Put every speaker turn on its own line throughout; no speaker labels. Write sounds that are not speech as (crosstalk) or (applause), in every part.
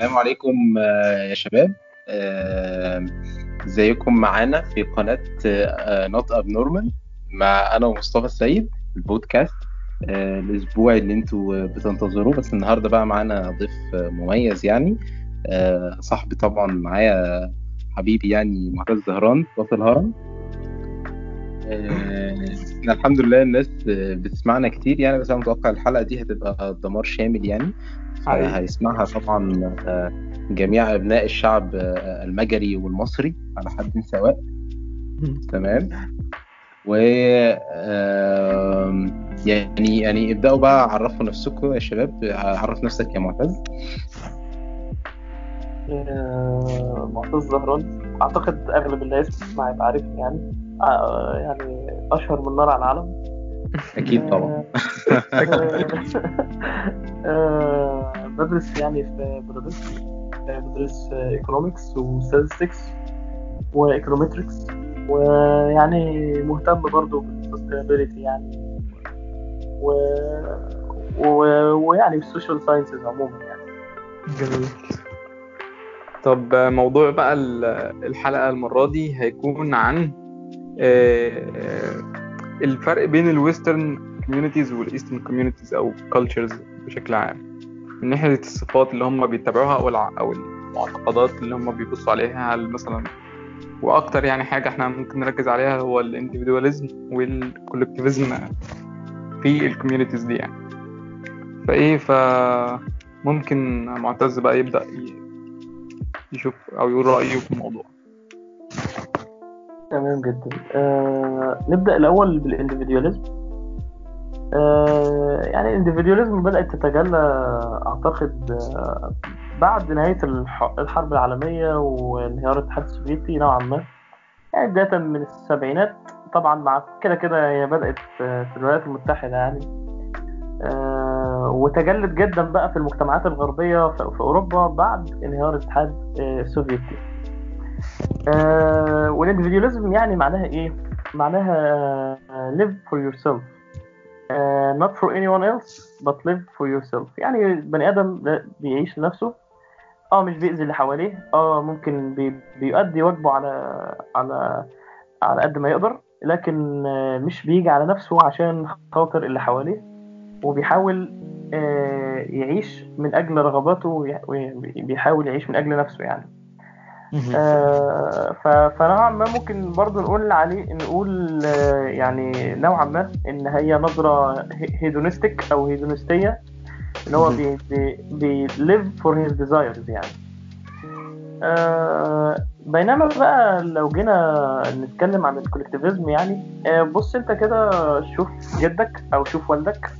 السلام عليكم آه، يا شباب. آه، ازيكم معانا في قناة Not Abnormal مع أنا ومصطفى السيد البودكاست آه، الأسبوع اللي أنتوا بتنتظروه. بس النهارده بقى معانا ضيف مميز يعني. صاحبي طبعا معايا حبيبي يعني معتز زهران وسط الهرم إحنا الحمد لله الناس بتسمعنا كتير يعني بس أنا متوقع الحلقة دي هتبقى دمار شامل يعني. هيسمعها طبعا آه، جميع أبناء الشعب آه، المجري والمصري على حد سواء. (laughs) تمام؟ و يعني يعني ابدأوا بقى عرفوا نفسكم يا شباب. عرف نفسك يا معتز.
آه، معتز زهران. أعتقد أغلب الناس بتسمع يبقى عارف يعني. يعني أشهر من نار على العالم. (laughs)
أكيد طبعا. (laughs)
بدرس يعني في بودابست بدرس economics و statistics و econometrics ويعني مهتم برضه بال sustainability يعني. و... و... ويعني ال social sciences عموما يعني.
جميل. طب موضوع بقى الحلقة المرة دي هيكون عن الفرق بين ال Western communities وال Eastern communities أو cultures بشكل عام. من ناحية الصفات اللي هم بيتبعوها أو أو المعتقدات اللي هم بيبصوا عليها مثلا وأكتر يعني حاجة إحنا ممكن نركز عليها هو ال individualism وال collectivism في ال communities دي يعني. فإيه فممكن معتز بقى يبدأ يشوف أو يقول رأيه في الموضوع.
تمام جدا. آه نبدأ الأول بال individualism آه، يعني ال individualism بدأت تتجلى أعتقد آه، بعد نهاية الحرب العالمية وانهيار الاتحاد السوفيتي نوعا ما. يعني بداية من السبعينات. طبعا مع كده كده هي بدأت في الولايات المتحدة يعني. آه، وتجلت جدا بقى في المجتمعات الغربية في أوروبا بعد انهيار الاتحاد السوفيتي. والانديفيديوليزم يعني معناها إيه؟ معناها live for yourself. uh, not for anyone else but live for yourself. يعني البني آدم بيعيش لنفسه. آه مش بيأذي اللي حواليه. آه ممكن بي بيؤدي واجبه على على على قد ما يقدر لكن آه مش بيجي على نفسه عشان خاطر اللي حواليه. وبيحاول آه يعيش من أجل رغباته وبيحاول يعيش من أجل نفسه يعني. آه فنوعا ما ممكن برضو نقول عليه نقول آه يعني نوعا ما إن هي نظرة hedonistic أو hedonist يه ان هو بي بي live for his desires يعني. آه بينما بقى لو جينا نتكلم عن ال collectivism يعني آه بص أنت كده شوف جدك أو شوف والدك.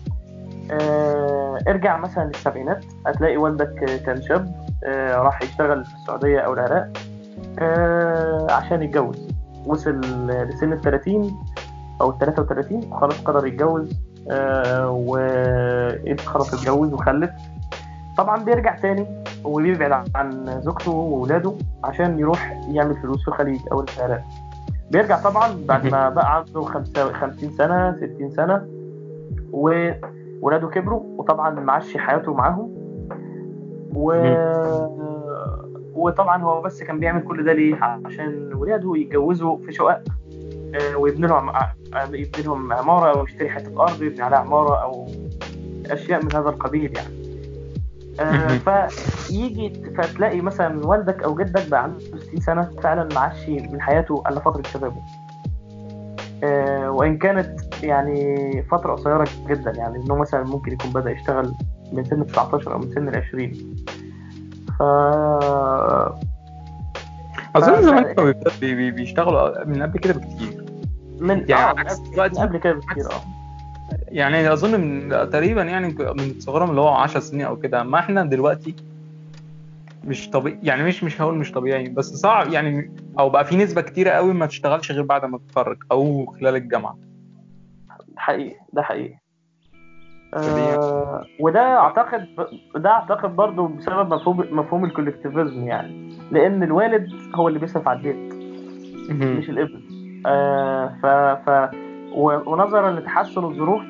آه ارجع مثلا للسبعينات هتلاقي والدك كان شاب. آه، راح يشتغل في السعودية أو العراق آه، عشان يتجوز. وصل لسن ال 30 أو ال 33 خلاص قرر يتجوز آه، وخلاص اتجوز وخلف. طبعا بيرجع تاني وبيبعد عن زوجته وولاده عشان يروح يعمل فلوس في الخليج أو العراق. بيرجع طبعا بعد ما (laughs) بقى عنده 50 سنة 60 سنة وولاده كبروا وطبعا معشي حياته معاهم. و... وطبعا هو بس كان بيعمل كل ده ليه؟ عشان ولاده يتجوزوا في شقق آه، ويبني لهم آه، يبني لهم عمارة أو يشتري حتة أرض يبني عليها عمارة أو أشياء من هذا القبيل يعني. آه، فيجي فتلاقي مثلا والدك أو جدك بقى عنده 60 سنة فعلا معشي من حياته إلا فترة شبابه. وإن كانت يعني فترة قصيرة جدا يعني إنه مثلا ممكن يكون بدأ يشتغل من سن 19 أو من سن ال 20 ف
اظن زمان كانوا بيشتغلوا من قبل كده بكتير.
من يعني آه دلوقتي قبل كده بكتير آه.
يعني أظن من تقريبا يعني من صغرهم اللي هو 10 سنين أو كده. ما إحنا دلوقتي مش طبيعي يعني مش مش هقول مش طبيعي بس صعب يعني أو بقى في نسبة كتيرة قوي ما تشتغلش غير بعد ما تتخرج أو خلال الجامعة.
حقيقي ده حقيقي. آه وده أعتقد ده أعتقد برضه بسبب مفهوم مفهوم الكولكتيفيزم يعني لأن الوالد هو اللي بيصرف على البيت مش الابن. آه ف ف ونظرا لتحسن الظروف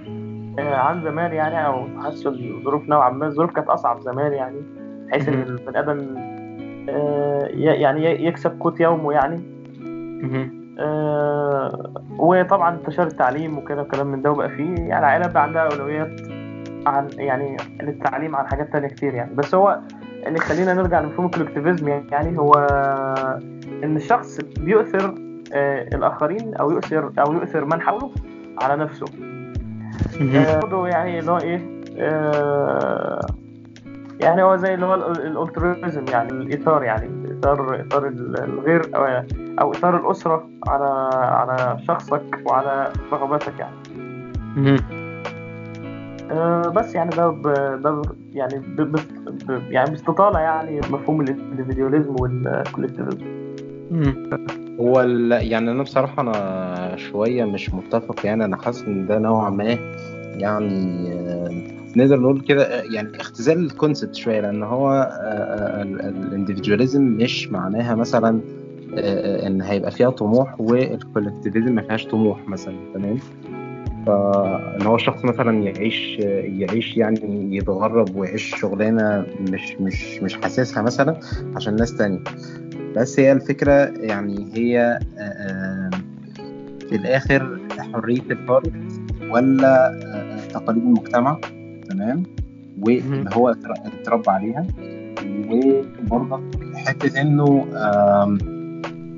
آه عن زمان يعني أو تحسن الظروف نوعا ما الظروف كانت أصعب زمان يعني بحيث
إن.
البني آدم آه، يعني يكسب قوت يومه يعني. وطبعا انتشار التعليم وكده وكلام من ده وبقى فيه يعني العائله بقى عندها أولويات عن يعني للتعليم عن حاجات تانية كتير يعني. بس هو اللي خلينا نرجع لمفهوم الكولكتيفيزم يعني هو إن الشخص بيؤثر آه، الآخرين أو يؤثر أو يؤثر من حوله على نفسه. آه، برضه يعني اللي هو إيه آه، يعني هو زي اللي هو ال altruism يعني الإيثار يعني. إيثار إيثار الغير أو أو إيثار الأسرة على على شخصك وعلى رغباتك يعني. آه، بس يعني ده ب... ده ب... يعني ب... ب... ب... يعني ببساطة يعني مفهوم ال individualism وال collectivism
مهم.
هو ال... يعني أنا بصراحة أنا شوية مش متفق يعني أنا حاسس إن ده نوعا ما يعني آه، نقدر نقول كده آه، يعني اختزال ال concept شوية لأن هو ال individualism مش معناها مثلا آه، آه، إن هيبقى فيها طموح وال collectivism ما فيهاش طموح مثلا تمام؟ فان هو الشخص مثلا يعيش يعيش يعني يتغرب ويعيش شغلانة مش مش مش حاسسها مثلا عشان ناس تانية. بس هي الفكرة يعني هي آه، آه، في الآخر حرية الفرد ولا آه، آه، تقاليد المجتمع؟ تمام واللي هو اتر- اتربى عليها. وبرضه حتة إنه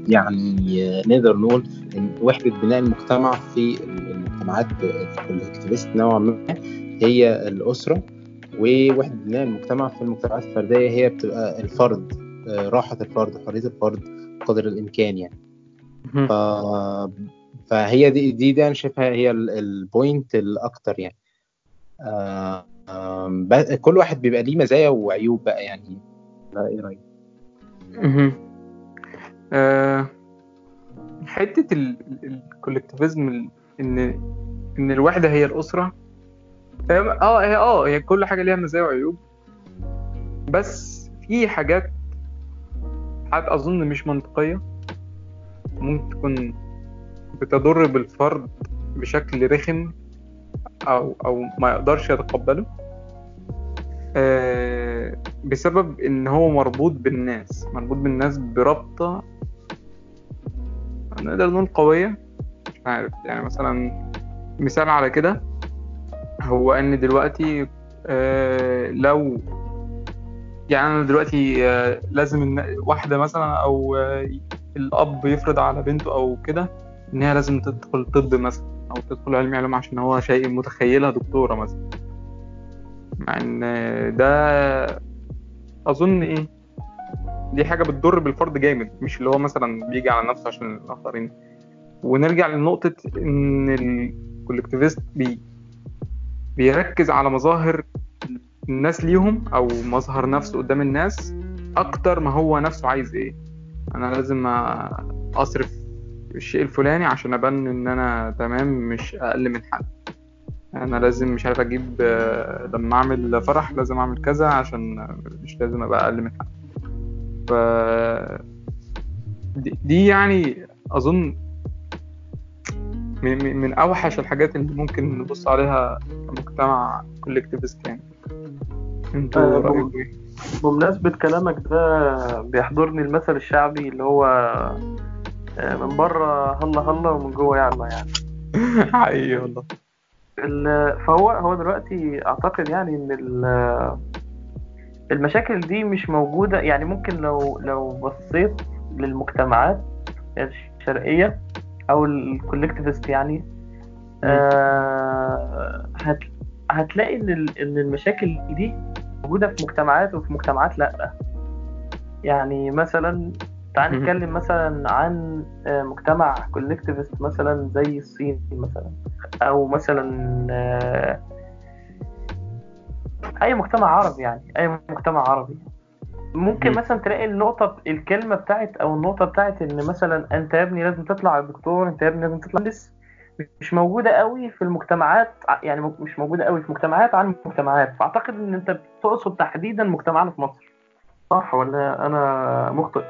يعني آه، نقدر نقول وحدة بناء المجتمع في المجتمعات الكولكتيفيست نوعا ما هي الأسرة. ووحدة بناء المجتمع في المجتمعات الفردية هي بتبقى الفرد آه، راحة الفرد حرية الفرد قدر الإمكان يعني. ف... فهي دي دي, دي أنا شايفها هي ال- ال point الأكتر يعني. آه، كل واحد بيبقى ليه مزايا وعيوب بقى يعني. لا إيه
رأيك. آه، حتة ال collectivism إن إن الوحدة هي الأسرة. هي- آه هي آه هي كل حاجة ليها مزايا وعيوب. بس في حاجات حاجات أظن مش منطقية. ممكن تكون بتضر بالفرد بشكل رخم أو أو ما يقدرش يتقبله. آه، بسبب إن هو مربوط بالناس مربوط بالناس برابطة نقدر نقول قوية مش عارف يعني مثلا مثال على كده هو إن دلوقتي آه، لو يعني أنا دلوقتي آه، لازم واحدة مثلا أو الأب يفرض على بنته أو كده إن هي لازم تدخل طب مثلا أو تدخل علم علوم عشان هو شيء متخيلها دكتورة مثلا. مع إن ده أظن إيه دي حاجة بتضر بالفرد جامد مش اللي هو مثلا بيجي على نفسه عشان الآخرين. ونرجع لنقطة إن ال collectivist بي بيركز على مظاهر الناس ليهم أو مظهر نفسه قدام الناس أكتر ما هو نفسه عايز إيه. أنا لازم أصرف الشيء الفلاني عشان أبان إن أنا تمام مش أقل من حد. أنا لازم مش عارف أجيب آه، لما أعمل فرح لازم أعمل كذا عشان مش لازم أبقى أقل من حد. ف دي- يعني أظن من من- أوحش الحاجات اللي ممكن نبص عليها كمجتمع كولكتيفست يعني. أنتوا
آه،
رأيكم إيه؟
بمناسبة كلامك ده بيحضرني المثل الشعبي اللي هو آه، من بره هلا هلا ومن جوه يعلى يعني. (laughs)
حقيقي والله.
ال- فهو هو دلوقتي أعتقد يعني إن ال- المشاكل دي مش موجودة. يعني ممكن لو لو بصيت للمجتمعات الشرقية أو ال collectivist يعني آه، هت هتلاقي إن إن المشاكل دي موجودة في مجتمعات وفي مجتمعات لأ. يعني مثلا تعال. نتكلم مثلا عن آه، مجتمع collectivist مثلا زي الصين مثلا أو مثلا آه، أي مجتمع عربي يعني أي مجتمع عربي ممكن
مم.
مثلا تلاقي النقطة الكلمة بتاعت أو النقطة بتاعت إن مثلا أنت يا ابني لازم تطلع دكتور أنت يا ابني لازم تطلع مهندس مش موجودة قوي في المجتمعات يعني مش موجودة قوي في مجتمعات عن مجتمعات فأعتقد إن أنت بتقصد تحديدا مجتمعنا في مصر صح ولا أنا مخطئ؟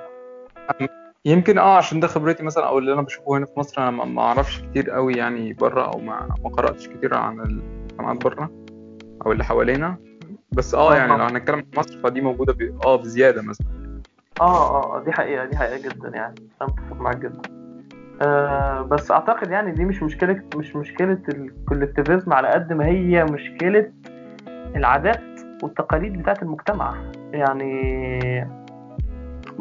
يمكن آه عشان ده خبرتي مثلا أو اللي أنا بشوفه هنا في مصر أنا ما- أعرفش كتير قوي يعني بره أو ما ما قرأتش كتير عن المجتمعات بره أو اللي حوالينا. بس آه يعني
آه.
لو هنتكلم عن مصر فدي موجودة ب... آه بزيادة مثلا.
آه آه آه، دي حقيقة دي حقيقة جدا يعني أنا متفق معاك جدا. آه بس أعتقد يعني دي مش مشكلة مش مشكلة الكولكتيفيزم على قد ما هي مشكلة العادات والتقاليد بتاعت المجتمع. يعني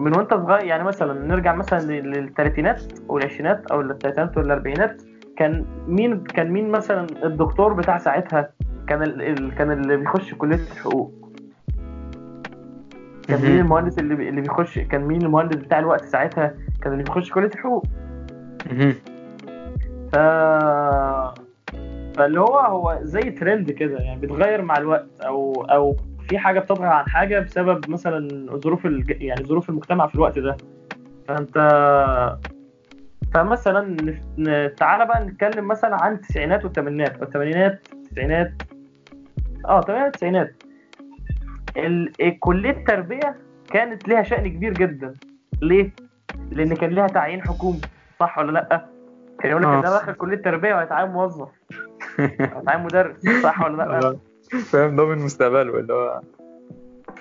من وانت صغير يعني مثلا نرجع مثلا لل- للثلاثينات والعشرينات أو الثلاثينات والاربعينات كان مين كان مين مثلا الدكتور بتاع ساعتها كان ال... كان اللي بيخش كلية الحقوق كان مين. المهندس اللي بي... اللي بيخش كان مين المهندس بتاع الوقت ساعتها كان اللي بيخش كلية الحقوق. ف فاللي هو هو زي ترند كده يعني بيتغير مع الوقت أو أو في حاجة بتطغى عن حاجة بسبب مثلا ظروف الج... يعني ظروف المجتمع في الوقت ده فأنت فمثلا تعالى بقى نتكلم مثلا عن التسعينات والثمانينات الثمانينات التسعينات آه الثمانينات التسعينات ال- كليه التربية كانت ليها شأن كبير جدا ليه؟ لأن كان ليها تعيين حكومي صح ولا لأ؟ كان يقول لك
آه.
إن أنا داخل كلية تربية وهيتعين موظف (laughs) هيتعين مدرس صح ولا
لأ؟ فاهم؟ ضامن مستقبله اللي هو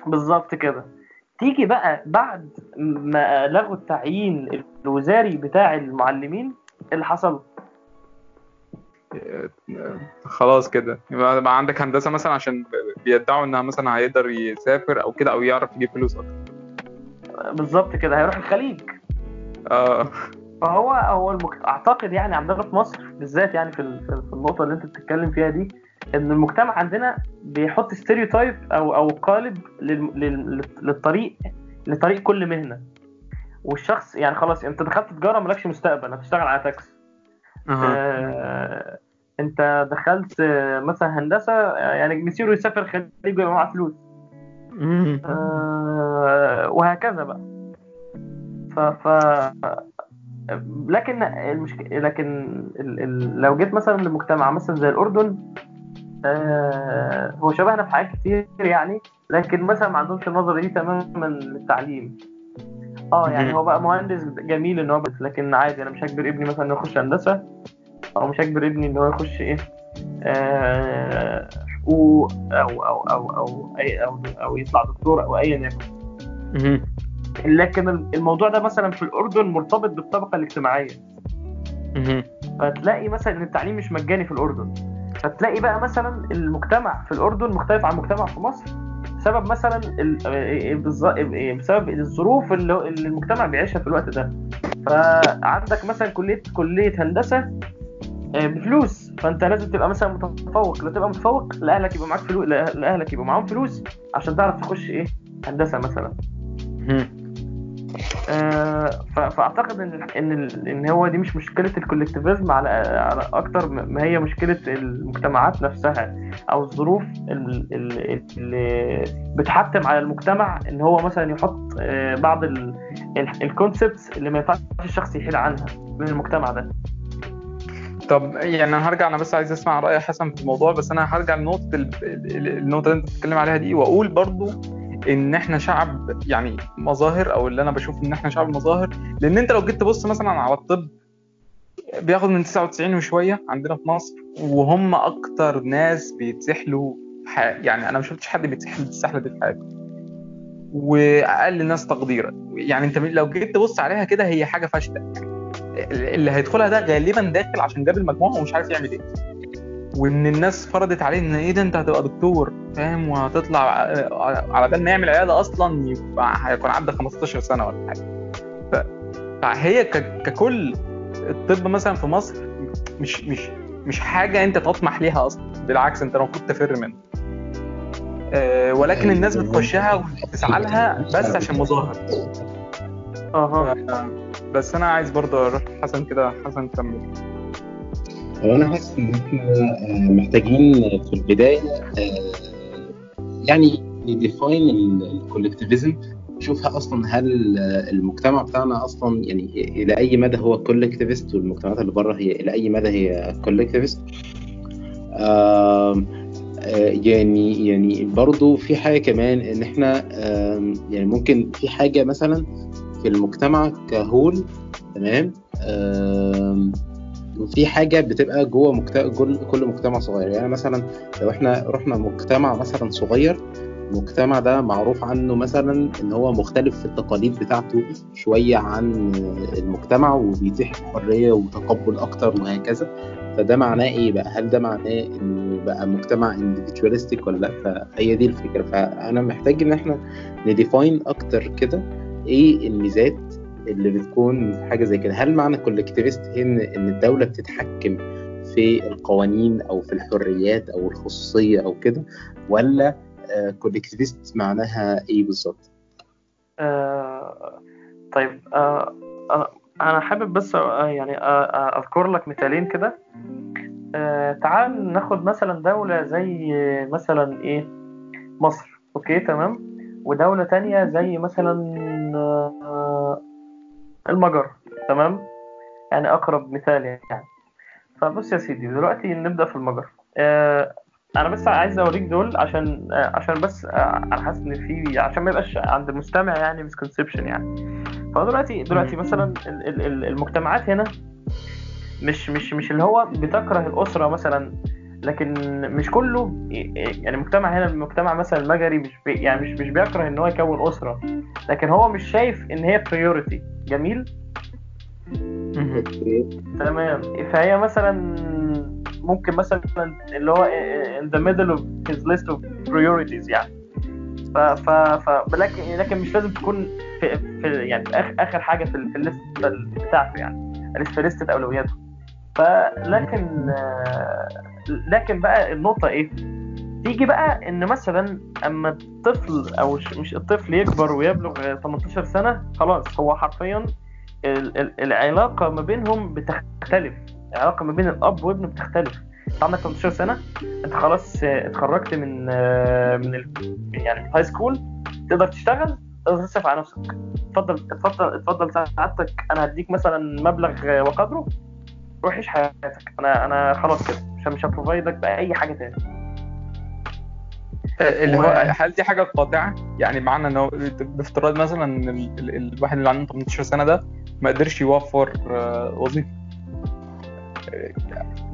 بالظبط كده. تيجي بقى بعد ما لغوا التعيين الوزاري بتاع المعلمين اللي حصل؟
خلاص كده. يبقى بقى عندك هندسة مثلا عشان بيدعوا إنها مثلا هيقدر يسافر أو كده أو يعرف يجيب فلوس أكتر.
بالظبط كده. هيروح الخليج.
آه.
فهو هو المجت... أعتقد يعني عندنا في مصر بالذات يعني في في النقطة اللي أنت بتتكلم فيها دي إن المجتمع عندنا بيحط stereotype أو أو قالب لل... لل... للطريق لطريق كل مهنة. والشخص يعني خلاص أنت دخلت تجارة مالكش مستقبل هتشتغل على تاكسي
أها.
آه... أنت دخلت مثلا هندسة يعني مسيره يسافر الخليج ويبقى معاه فلوس. آه، وهكذا بقى. ف, ف... لكن المشكلة لكن ال... ال... لو جيت مثلا لمجتمع مثلا زي الأردن آه، هو شبهنا في حاجات كتير يعني لكن مثلا ما عندهمش النظرة دي تماما للتعليم آه يعني. هو بقى مهندس جميل إن هو بس لكن عادي أنا مش هجبر ابني مثلا إنه يخش هندسة أو مش هجبر ابني إن هو يخش إيه آه، حقوق أو أو أو أو أي أو أو يطلع دكتور أو ايا يكن. لكن الموضوع ده مثلا في الأردن مرتبط بالطبقة الاجتماعية
مهم.
فتلاقي مثلا إن التعليم مش مجاني في الأردن فتلاقي بقى مثلا المجتمع في الأردن مختلف عن المجتمع في مصر بسبب مثلا ال- بالظ- بسبب الظروف اللي المجتمع بيعيشها في الوقت ده. فعندك مثلا كليه كلية هندسة آه، بفلوس. فأنت لازم تبقى مثلا متفوق. لا تبقى متفوق لاهلك يبقى معاك فلوس لاهلك يبقى معاهم فلوس عشان تعرف تخش إيه؟ هندسة مثلا. آه، فأعتقد إن إن إن هو دي مش مشكلة ال collectivism على على أكتر ما هي مشكلة المجتمعات نفسها أو الظروف ال- ال- اللي بتحتم على المجتمع إن هو مثلا يحط آه، بعض ال concepts اللي ما ينفعش الشخص يحيد عنها من المجتمع ده.
طب يعني أنا هرجع أنا بس عايز أسمع رأي حسن في الموضوع بس أنا هرجع لنقطة ال- ال- النقطة اللي أنت بتتكلم عليها دي وأقول برضو إن إحنا شعب يعني مظاهر أو اللي أنا بشوف إن إحنا شعب مظاهر. لأن أنت لو جيت تبص مثلا على الطب بياخد من 99 وشوية عندنا في مصر وهم أكتر ناس بيتسحلوا يعني أنا ما شفتش حد بيتسحل بالسحله دي في حياته. وأقل ناس تقديرا. يعني أنت لو جيت تبص عليها كده هي حاجة فاشلة. اللي هيدخلها ده غالبا داخل عشان جاب المجموع ومش عارف يعمل إيه. وإن الناس فرضت عليه إن إيه ده أنت هتبقى دكتور فاهم؟ وهتطلع على بال ما يعمل عيادة أصلا يبقى هيكون عدى 15 سنة ولا حاجة. فهي ك- ككل الطب مثلا في مصر مش مش مش حاجة أنت تطمح ليها أصلا بالعكس أنت المفروض تفر منها. آه، ولكن الناس بتخشها وتسعى لها بس عشان مظاهر.
أها.
بس أنا عايز برضه أروح حسن كده حسن كمل.
هو أنا حاسس إن إحنا آه، محتاجين في البداية آه، يعني ن define ال collectivism نشوفها أصلا هل آه، المجتمع بتاعنا أصلا يعني إلى أي مدى هو collectivist والمجتمعات اللي بره هي إلى أي مدى هي collectivist يعني يعني برضو في حاجة كمان إن إحنا يعني ممكن في حاجة مثلا في المجتمع ك whole تمام؟ في حاجة بتبقى جوه مجتمع كل مجتمع صغير. يعني مثلا لو إحنا رحنا مجتمع مثلا صغير المجتمع ده معروف عنه مثلا إن هو مختلف في التقاليد بتاعته شوية عن المجتمع وبيتيح الحريه وتقبل أكتر وهكذا. فده معناه إيه بقى؟ هل ده معناه انه بقى مجتمع individualistic ولا لأ؟ فهي دي الفكرة. فأنا محتاج إن إحنا نديفاين أكتر كده إيه الميزات اللي بتكون حاجة زي كده. هل معنى collectivist هنا إن الدولة بتتحكم في القوانين أو في الحريات أو الخصوصية أو كده ولا collectivist معناها إيه بالظبط؟
آه طيب آه أنا حابب بس آه يعني آه أذكر لك مثالين كده. آه تعال ناخد مثلا دولة زي مثلا إيه؟ مصر. okay تمام. ودولة تانية زي مثلا آه المجر تمام؟ يعني أقرب مثال يعني. فبص يا سيدي دلوقتي نبدأ في المجر. آه أنا بس عايز أوريك دول عشان عشان بس أنا حاسس إن في عشان ما يبقاش عند المستمع يعني مسكونسبشن يعني. فدلوقتي دلوقتي مثلا المجتمعات هنا مش مش مش اللي هو بتكره الأسرة مثلا لكن مش كله يعني المجتمع هنا المجتمع مثلا المجري مش بي يعني مش مش بيكره إن هو يكون أسرة لكن هو مش شايف إن هي priority جميل؟ تمام. فهي مثلا ممكن مثلا اللي هو in the middle of his list of priorities يعني. ف ف ف لكن لكن مش لازم تكون في, في يعني في آخر اخر حاجة في, في ال list بتاعته يعني. في لسته اولوياته فلكن لكن بقى النقطة إيه؟ تيجي بقى إن مثلا أما الطفل أو مش الطفل يكبر ويبلغ 18 سنة خلاص هو حرفيا العلاقة ما بينهم بتختلف. العلاقة ما بين الأب وابنه بتختلف. أنت عندك 18 سنة أنت خلاص اتخرجت من من. يعني من هاي سكول تقدر تشتغل تقدر تصرف على نفسك. اتفضل اتفضل اتفضل سعادتك أنا هديك مثلا مبلغ وقدره. روح عيش حياتك. أنا أنا خلاص كده. مش مش هبروفايدك بأي حاجة تاني.
اللي هو هل دي حاجة قاطعة؟ يعني معنى انه بافتراض مثلا إن ال... ال... الواحد اللي عنده 18 سنة ده ما قدرش يوفر وظيفة.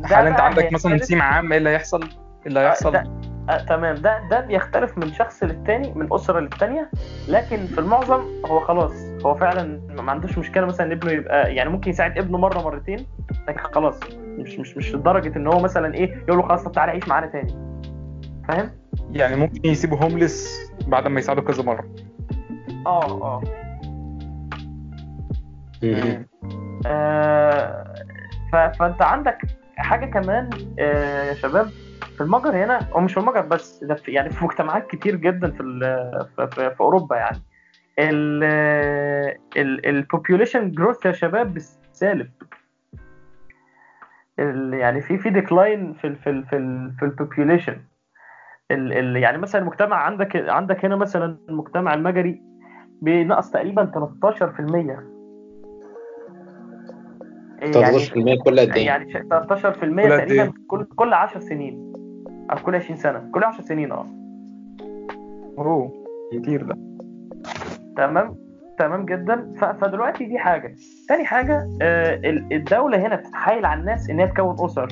هل أنت عندك مثلا نسيم عام إيه اللي هيحصل؟ إيه اللي هيحصل؟
آه تمام. ده ده بيختلف من شخص للتاني من أسرة للتانية. لكن في المعظم هو خلاص هو فعلا ما عندوش مشكلة مثلا ابنه يبقى يعني ممكن يساعد ابنه مرة مرتين لكن خلاص مش مش مش لدرجة إن هو مثلا إيه يقول له خلاص طب تعالى عيش معانا تاني. فاهم؟
يعني ممكن يسيبه هوملس بعد ما يساعده كذا مرة.
آه آه. آه فأنت عندك حاجة كمان آه يا شباب في المجر هنا أو مش في المجر بس ده في يعني في مجتمعات كتير جدا في في, في, في أوروبا يعني. ال population growth يا شباب بالسالب. يعني في في decline في ال في ال في ال في ال population يعني مثلا المجتمع عندك عندك هنا مثلا المجتمع المجري بينقص تقريبا 13%
13% كل قد إيه؟
يعني 13% تقريبا كل كل 10 سنين أو كل 20 سنة. كل 10 سنين آه.
أوه كتير ده.
تمام؟ تمام جدا. فدلوقتي دي حاجة. تاني حاجة آه الدولة هنا بتتحايل على الناس إن هي تكون أسر.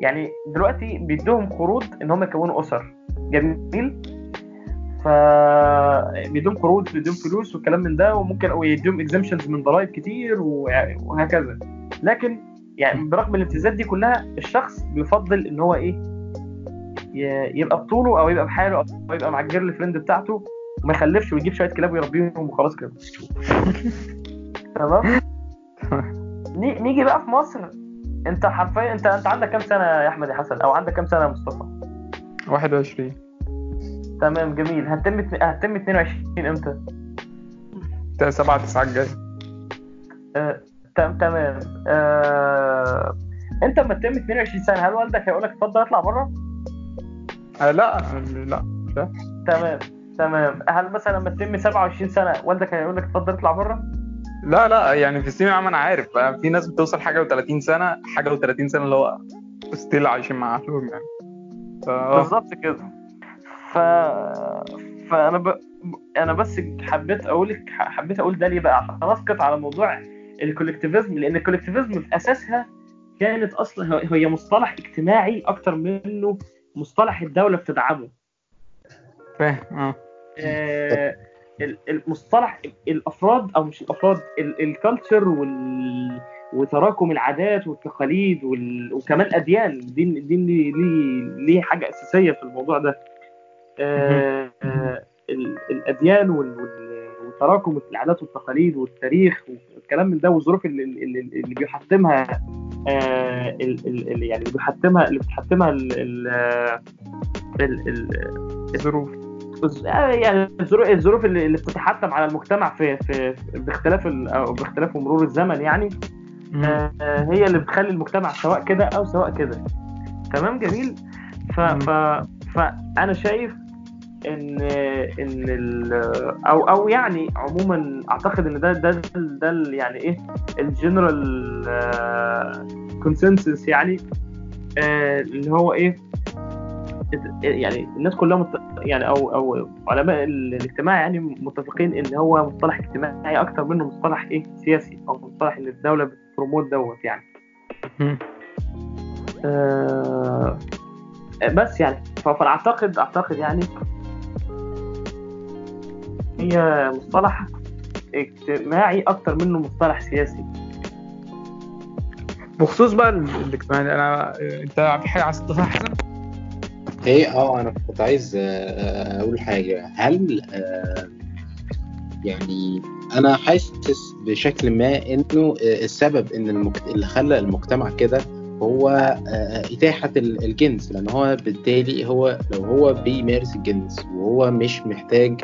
يعني دلوقتي بيدوهم قروض إن هم يكونوا أسر. جميل؟ ف بيدوم قروض بيدوم فلوس والكلام من ده وممكن أو يدوم اكزامشنز من ضرائب كتير وهكذا. لكن يعني برغم الامتيازات دي كلها الشخص بيفضل إن هو إيه يبقى بطوله أو يبقى بحاله أو يبقى مع الجيرل فريند بتاعته. وما يخلفش ويجيب شوية كلاب ويربيهم وخلاص كده. تمام؟ (laughs) نيجي بقى في مصر. انت حرفيا انت انت عندك كام سنة يا أحمد يا حسن؟ أو عندك كام سنة يا مصطفى؟
21
تمام جميل. هتتم هتتم 22 إمتى؟
7 9 الجاي.
آه، تمام. آه، انت لما تتم 22 سنة هل والدك هيقول لك اتفضل اطلع بره؟
آه لا لا لا.
تمام. تمام. هل مثلا لما تتم 27 سنة والدك هيقول لك اتفضل اطلع بره؟
لا لا يعني في السينما عام أنا عارف. في ناس بتوصل حاجة و30 سنة حاجة و30 سنة اللي هو ستيل عايشين مع أهلهم يعني.
ف... بالظبط كده. ف فانا ب... أنا بس حبيت أقول حبيت أقول ده ليه بقى؟ عشان اسقط على موضوع ال collectivism لأن ال collectivism في أساسها كانت أصلا هي مصطلح اجتماعي أكتر منه مصطلح الدولة بتدعمه.
فاهم
آه آه، المصطلح الأفراد أو مش الأفراد ال culture وال وتراكم العادات والتقاليد وال... وكمان اديان دي دي ليه ليه حاجة أساسية في الموضوع ده. آه آه ال- الأديان وال... وتراكم العادات والتقاليد والتاريخ والكلام من ده والظروف اللي, اللي, اللي بيحتمها آه يعني اللي بيحتمها اللي بتحتمها ال... آه يعني الظروف الظروف اللي بتتحتم على المجتمع في في باختلاف أو باختلاف مرور الزمن يعني آه، هي اللي بتخلي المجتمع سواء كده أو سواء كده. تمام جميل؟ ف. ف فأنا شايف ان إن أو أو يعني عموما أعتقد إن ده ده ده ال- يعني إيه ال general consensus يعني آه، اللي هو إيه يعني الناس كلها مت... يعني أو أو علماء ال- الاجتماع يعني متفقين إن هو مصطلح اجتماعي أكتر منه مصطلح إيه سياسي أو مصطلح إن الدولة بت promote دوت يعني. آه بس يعني ف- فانا أعتقد يعني هي مصطلح اجتماعي أكتر منه مصطلح سياسي
بخصوص بقى ال- الاجتماعي أنا أنت في حاجة عايز تضيفها يا حسن؟
إيه آه أنا كنت عايز آه، آه، أقول حاجة. هل آه، يعني أنا حاسس بشكل ما انه السبب ان. اللي خلى المجتمع كده هو ال- الجنس. لأن هو بالتالي هو لو هو بيمارس الجنس وهو مش محتاج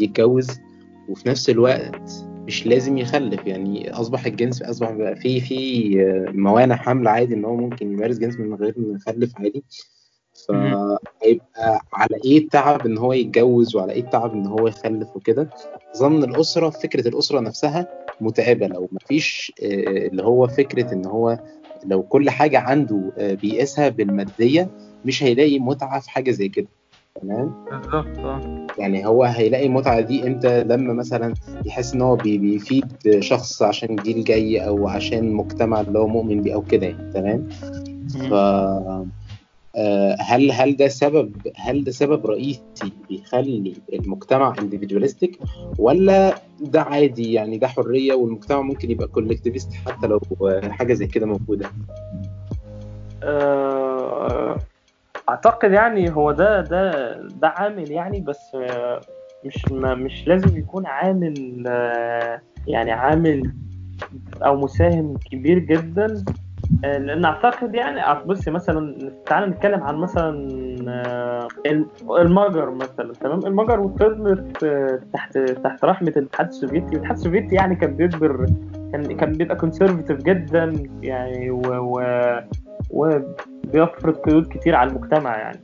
يتجوز وفي نفس الوقت مش لازم يخلف. يعني أصبح الجنس أصبح بقى في في موانع حمل عادي إن هو ممكن يمارس جنس من غير ما يخلف عادي. فهيبقى على إيه التعب ان هو يتجوز وعلى إيه التعب ان هو يخلف وكده. ظن الأسرة فكرة الأسرة نفسها متعبة. لو مفيش آه، اللي هو فكرة ان هو لو كل حاجة عنده آه، بيقيسها بالمادية مش هيلاقي متعة في حاجة زي كده. تمام؟
بالظبط آه.
يعني هو هيلاقي المتعة دي إمتى؟ لما مثلا يحس ان هو بي- بيفيد شخص عشان جيل جاي أو عشان مجتمع اللي هو مؤمن بيه أو كده يعني. تمام؟ ف آه، هل هل ده سبب هل ده سبب رئيسي بيخلي المجتمع individualistic ولا ده عادي يعني ده حرية والمجتمع ممكن يبقى collectivist حتى لو حاجة زي كده موجودة؟
آه، أعتقد يعني هو ده ده ده عامل يعني بس آه، مش مش لازم يكون عامل آه، يعني عامل أو مساهم كبير جدا لأن اعتقد يعني بص مثلا تعال نتكلم عن مثلا آه، المجر مثلا تمام؟ المجر آه، تحت تحت رحمة الاتحاد السوفيتي. الاتحاد السوفيتي يعني كان بيجبر كان كان بيبقى conservative جدا يعني و, و وبيفرض قيود كتير على المجتمع يعني.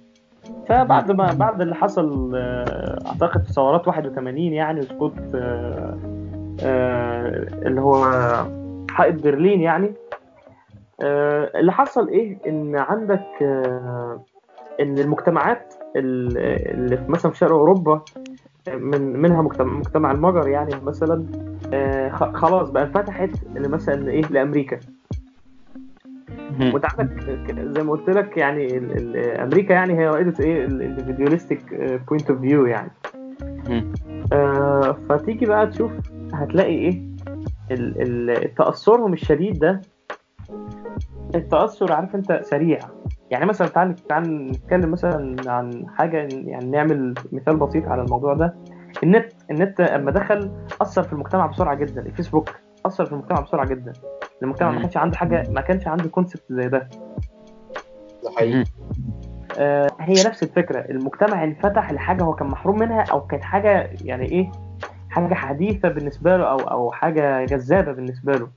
فبعد ما بعد اللي حصل آه، أعتقد في ثورات 81 يعني وسقوط آه، آه، اللي هو حائط برلين يعني آه، اللي حصل إيه؟ إن عندك آه، إن المجتمعات ال- اللي في مثلا في شرق أوروبا من منها مجتمع, مجتمع المجر يعني مثلا آه، خلاص بقى انفتحت مثلا إيه؟ لأمريكا. وأنت عندك زي ما قلت لك يعني أمريكا يعني هي رائده إيه؟ individualistic point of view يعني. آه فتيجي بقى تشوف هتلاقي إيه؟ ال- ال- تأثرهم الشديد ده التأثر عارف انت سريع. يعني مثلا تعال تعال نتكلم مثلا عن حاجة يعني نعمل مثال بسيط على الموضوع ده. النت النت أما دخل أثر في المجتمع بسرعة جدا. الفيسبوك أثر في المجتمع بسرعة جدا. المجتمع ما. كانش عنده حاجة ما كانش عنده كونسبت زي ده.
ده حقيقي.
آه، هي نفس الفكرة. المجتمع انفتح لحاجة هو كان محروم منها أو كانت حاجة يعني إيه حاجة حديثة بالنسبة له أو أو حاجة جذابة بالنسبة له.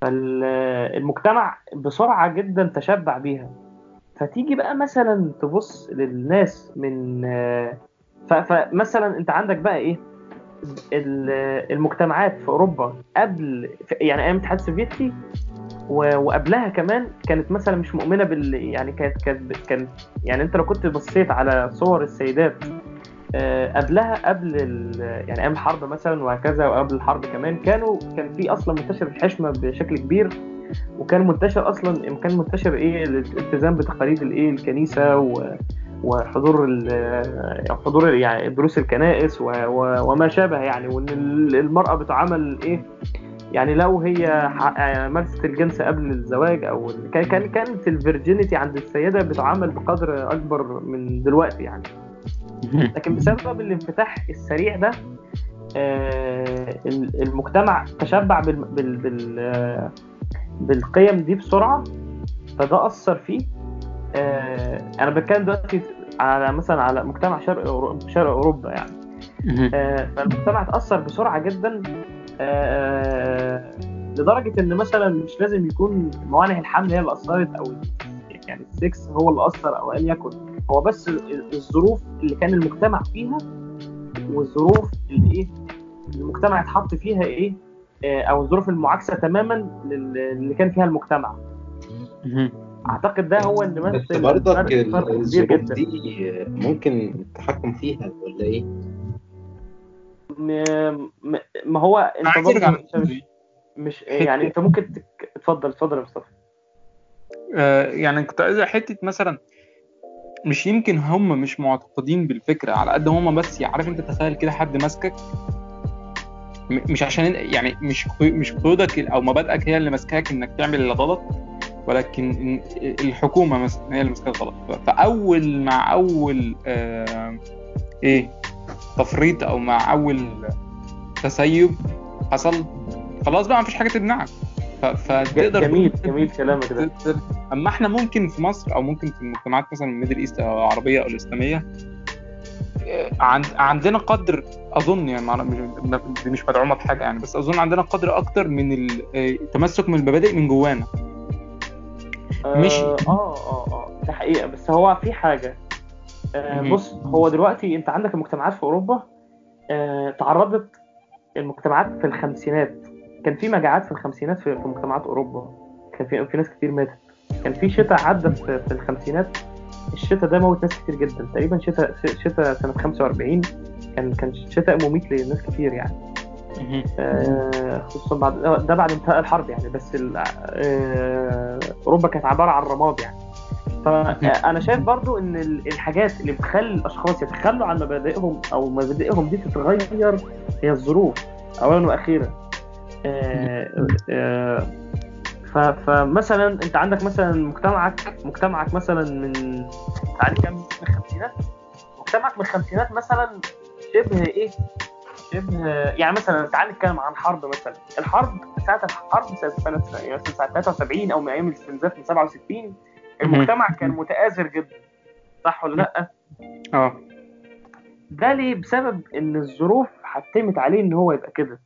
فالمجتمع بسرعة جدا تشبع بيها. فتيجي بقى مثلا تبص للناس من فمثلا أنت عندك بقى إيه؟ ال- المجتمعات في أوروبا قبل يعني أيام الاتحاد السوفيتي وقبلها كمان كانت مثلا مش مؤمنة بال يعني كانت كانت كانت يعني أنت لو كنت بصيت على صور السيدات قبلها قبل يعني أيام الحرب مثلا وهكذا وقبل الحرب كمان كانوا كان في أصلا منتشر الحشمة بشكل كبير وكان منتشر أصلا كان منتشر إيه الالتزام بتقاليد الإيه الكنيسة و وحضور ال- حضور يعني دروس الكنائس و- و- وما شابه يعني وإن ال- المرأة بتعامل إيه يعني لو هي ح- مارست الجنس قبل الزواج أو كان- كانت الفيرجينيتي عند السيدة بتعامل بقدر أكبر من دلوقتي يعني. لكن بسبب الانفتاح السريع ده آه، ال- المجتمع تشبع بال بال بال آه، بالقيم دي بسرعة فده أثر فيه. آه، أنا بتكلم دلوقتي على مثلا على مجتمع شرق أورو- شرق أوروبا يعني. فالمجتمع اتاثر بسرعة جدا لدرجة إن مثلا مش لازم يكون موانع الحمل هي اللي أثرت أو يعني السكس هو اللي أثر أو ان يكن. هو بس ال- الظروف اللي كان المجتمع فيها والظروف اللي إيه المجتمع اتحط فيها إيه آه، أو الظروف المعاكسة تماما لل- اللي كان فيها المجتمع. أعتقد ده هو اللي
بس
مثل
برضك
فرق كبير
الظروف
جدا
دي ممكن التحكم فيها ولا
إيه؟ ما هو
أنت
برضه مش, مش, مش يعني أنت ممكن تك... اتفضل اتفضل يا مصطفى.
آه، يعني كنت عايز حتة مثلا مش يمكن هم مش معتقدين بالفكرة على قد هم بس عارف انت تخيل كده حد ماسكك؟ مش عشان يعني مش مش قيودك أو مبادئك هي اللي ماسكاك إنك تعمل الغلط ولكن إن- الحكومة مثلا هي اللي ماسكاك غلط. فأول مع أول آه إيه تفريط أو مع أول تسيب حصل خلاص بقى مفيش حاجة تمنعك. فتقدر
جميل جميل كلامك ده.
أما إحنا ممكن في مصر أو ممكن في المجتمعات مثلا ال Middle East أو العربيه أو الإسلامية آه، عند عندنا قدر أظن يعني دي مش مدعومة بحاجة يعني بس أظن عندنا قدر أكتر من ال- آه، التمسك من المبادئ من جوانا. مش-
آه آه آه ده حقيقة. بس هو في حاجة. آه. بص هو دلوقتي أنت عندك المجتمعات في أوروبا آه تعرضت المجتمعات في الخمسينات. كان في مجاعات في الخمسينات في, في مجتمعات أوروبا. كان في في ناس كتير ماتت. كان في شتاء عدى في, في الخمسينات. الشتاء ده موت ناس كتير جدا. تقريبا شتاء شتاء سنة 45 كان كان شتاء مميت لناس كتير يعني. آه، خصوصا بعد ده بعد انتهاء الحرب يعني. بس آه، أوروبا كانت عبارة عن رماد يعني. فانا شايف برضو إن ال- الحاجات اللي بتخلي الأشخاص يتخلوا عن مبادئهم أو مبادئهم دي تتغير هي الظروف. اولا وأخيرا آه، آه، فمثلا أنت عندك مثلا مجتمعك مجتمعك مثلا من تعالي كام من الخمسينات؟ مجتمعك من الخمسينات مثلا شبه إيه؟ شبه يعني مثلا تعال نتكلم عن حرب مثلا. الحرب ساعة الحرب سنة يعني سنة 73 أو من أيام الاستنزاف من 67 المجتمع كان متآزر جدا. صح ولا لأ؟
آه.
ده ليه؟ بسبب إن الظروف حتمت عليه إن هو يبقى كده.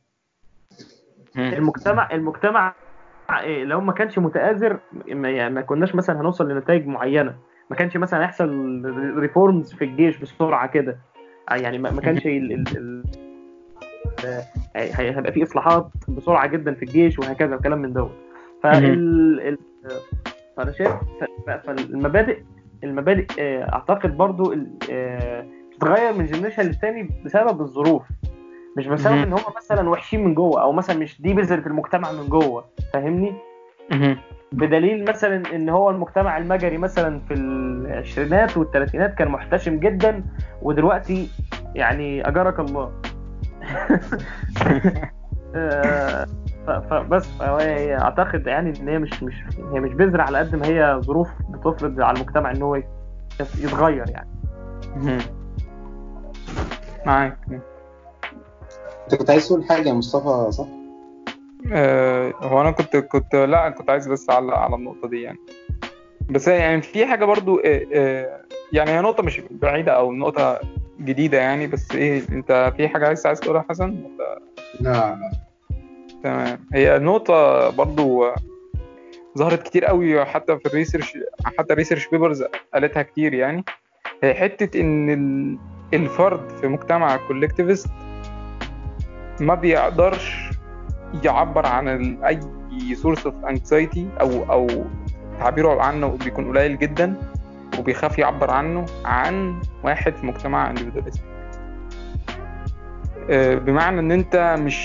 المجتمع المجتمع إيه، لو ما كانش متآزر ما- يعني ما كناش مثلا هنوصل لنتائج معينة. ما كانش مثلا هيحصل ريفورمز في الجيش بسرعة كده. يعني ما كانش ال ال ال آه، هي- هيبقى في إصلاحات بسرعة جدا في الجيش وهكذا وكلام من دوت. فال ال... فانا شايف ف- ف- فالمبادئ المبادئ آه، أعتقد برضو آه، بتتغير من جنريشن للتاني بسبب الظروف. مش بسبب. إن هم مثلا وحشين من جوه أو مثلا مش دي بذرة المجتمع من جوه فاهمني؟ بدليل مثلا إن هو المجتمع المجري مثلا في العشرينات والثلاثينات كان محتشم جدا ودلوقتي يعني اجرك الله. (laughs) آه، فبس اعتقد يعني إن هي مش مش هي مش بذرة على قد ما هي ظروف بتفرض على المجتمع إن هو يت- يتغير يعني.
معاك.
انت كنت عايز تقول حاجة يا مصطفى صح؟
آه، هو أنا كنت كنت لا كنت عايز بس أعلق على النقطة دي يعني. بس يعني في حاجة برضو آه، آه، يعني هي نقطة مش بعيدة أو نقطة جديدة يعني بس إيه أنت في حاجة عايز عايز تقولها حسن؟ ولا
لا.
تمام. هي نقطة برضو ظهرت كتير قوي حتى في ال research حتى ال research papers قالتها كتير يعني. هي حتة إن ال- الفرد في مجتمع collectivist ما بيقدرش يعبر عن أي source of anxiety أو أو تعبيره عنه بيكون قليل جدا وبيخاف يعبر عنه عن واحد في مجتمع individualistic آه، بمعنى إن أنت مش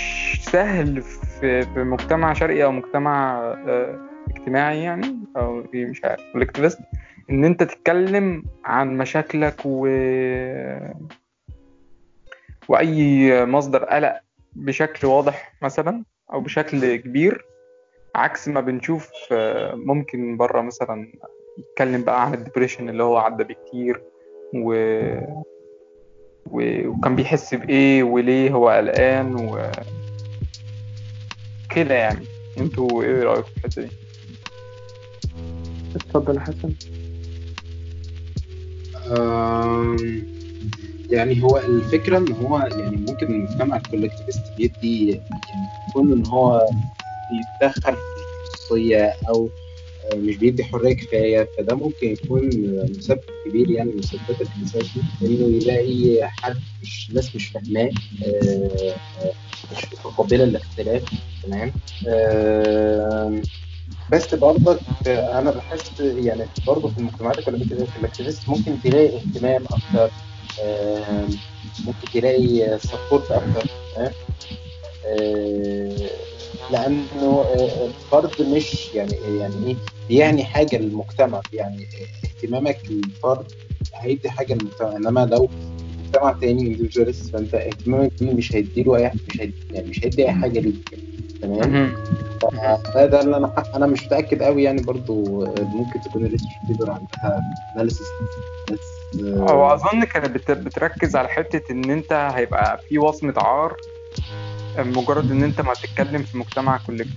سهل في مجتمع شرقي أو مجتمع آه، اجتماعي يعني أو مش عارف إن أنت تتكلم عن مشاكلك و وأي مصدر قلق بشكل واضح مثلا أو بشكل كبير عكس ما بنشوف آه، ممكن بره مثلا يتكلم بقى عن الدبريشن اللي هو عدى بكتير و... و... وكان بيحس بإيه وليه هو قلقان و كده يعني أنتوا إيه رأيكم في الحتة دي؟
اتفضل يا حسن
آم، يعني هو الفكرة إن هو يعني ممكن المجتمع ال collectivist بيدي يعني كون إن هو بيتدخل في الخصوصية أو آه، مش بيدي حرية كفاية فده ممكن يكون مسبب كبير يعني مسببات الإنسان إنه يلاقي حد مش ناس مش فاهماه آه، آه، مش متقبلة الاختلاف تمام؟ آم، بس برضك أنا بحس يعني برضه في المجتمعات ال collectivist ممكن تلاقي اهتمام أكتر. ممكن تلاقي support أكتر؟ آه، لأنه آه، الفرد مش يعني يعني إيه؟ بيدي حاجة للمجتمع يعني اهتمامك للفرد هيدي حاجة للمجتمع إنما لو مجتمع تاني individualist فأنت اهتمامك بيه مش هيديله أي مش هيدي يعني مش هيدي أي حاجة ليك تمام؟ ده ده اللي أنا أنا مش متأكد قوي يعني برضو ممكن تكون ال research paper عندها analysis بس
أو أظن كانت بت- بتركز على حتة إن أنت هيبقى في وصمة عار مجرد إن أنت ما تتكلم في مجتمع collective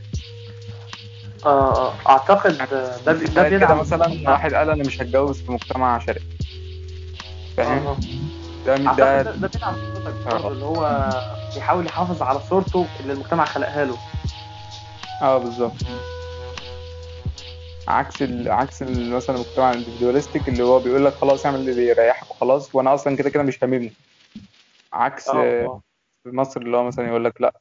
آه آه، أعتقد ده ده
تخيل كده
بيدعم
مثلا واحد قال أنا مش هتجوز في مجتمع شرقي. فاهم؟
آه.
ده ده
ده, بيدعم صورتك
آه.
برضه اللي هو بيحاول يحافظ على صورته اللي المجتمع خلقها له.
آه بالظبط. عكس ال... عكس ال... مثلا المجتمع ال individualistic اللي هو بيقول لك خلاص اعمل اللي يريحك وخلاص وأنا أصلا كده كده مش هاممني عكس آه،
آه.
في مصر اللي هو مثلا يقول لك لا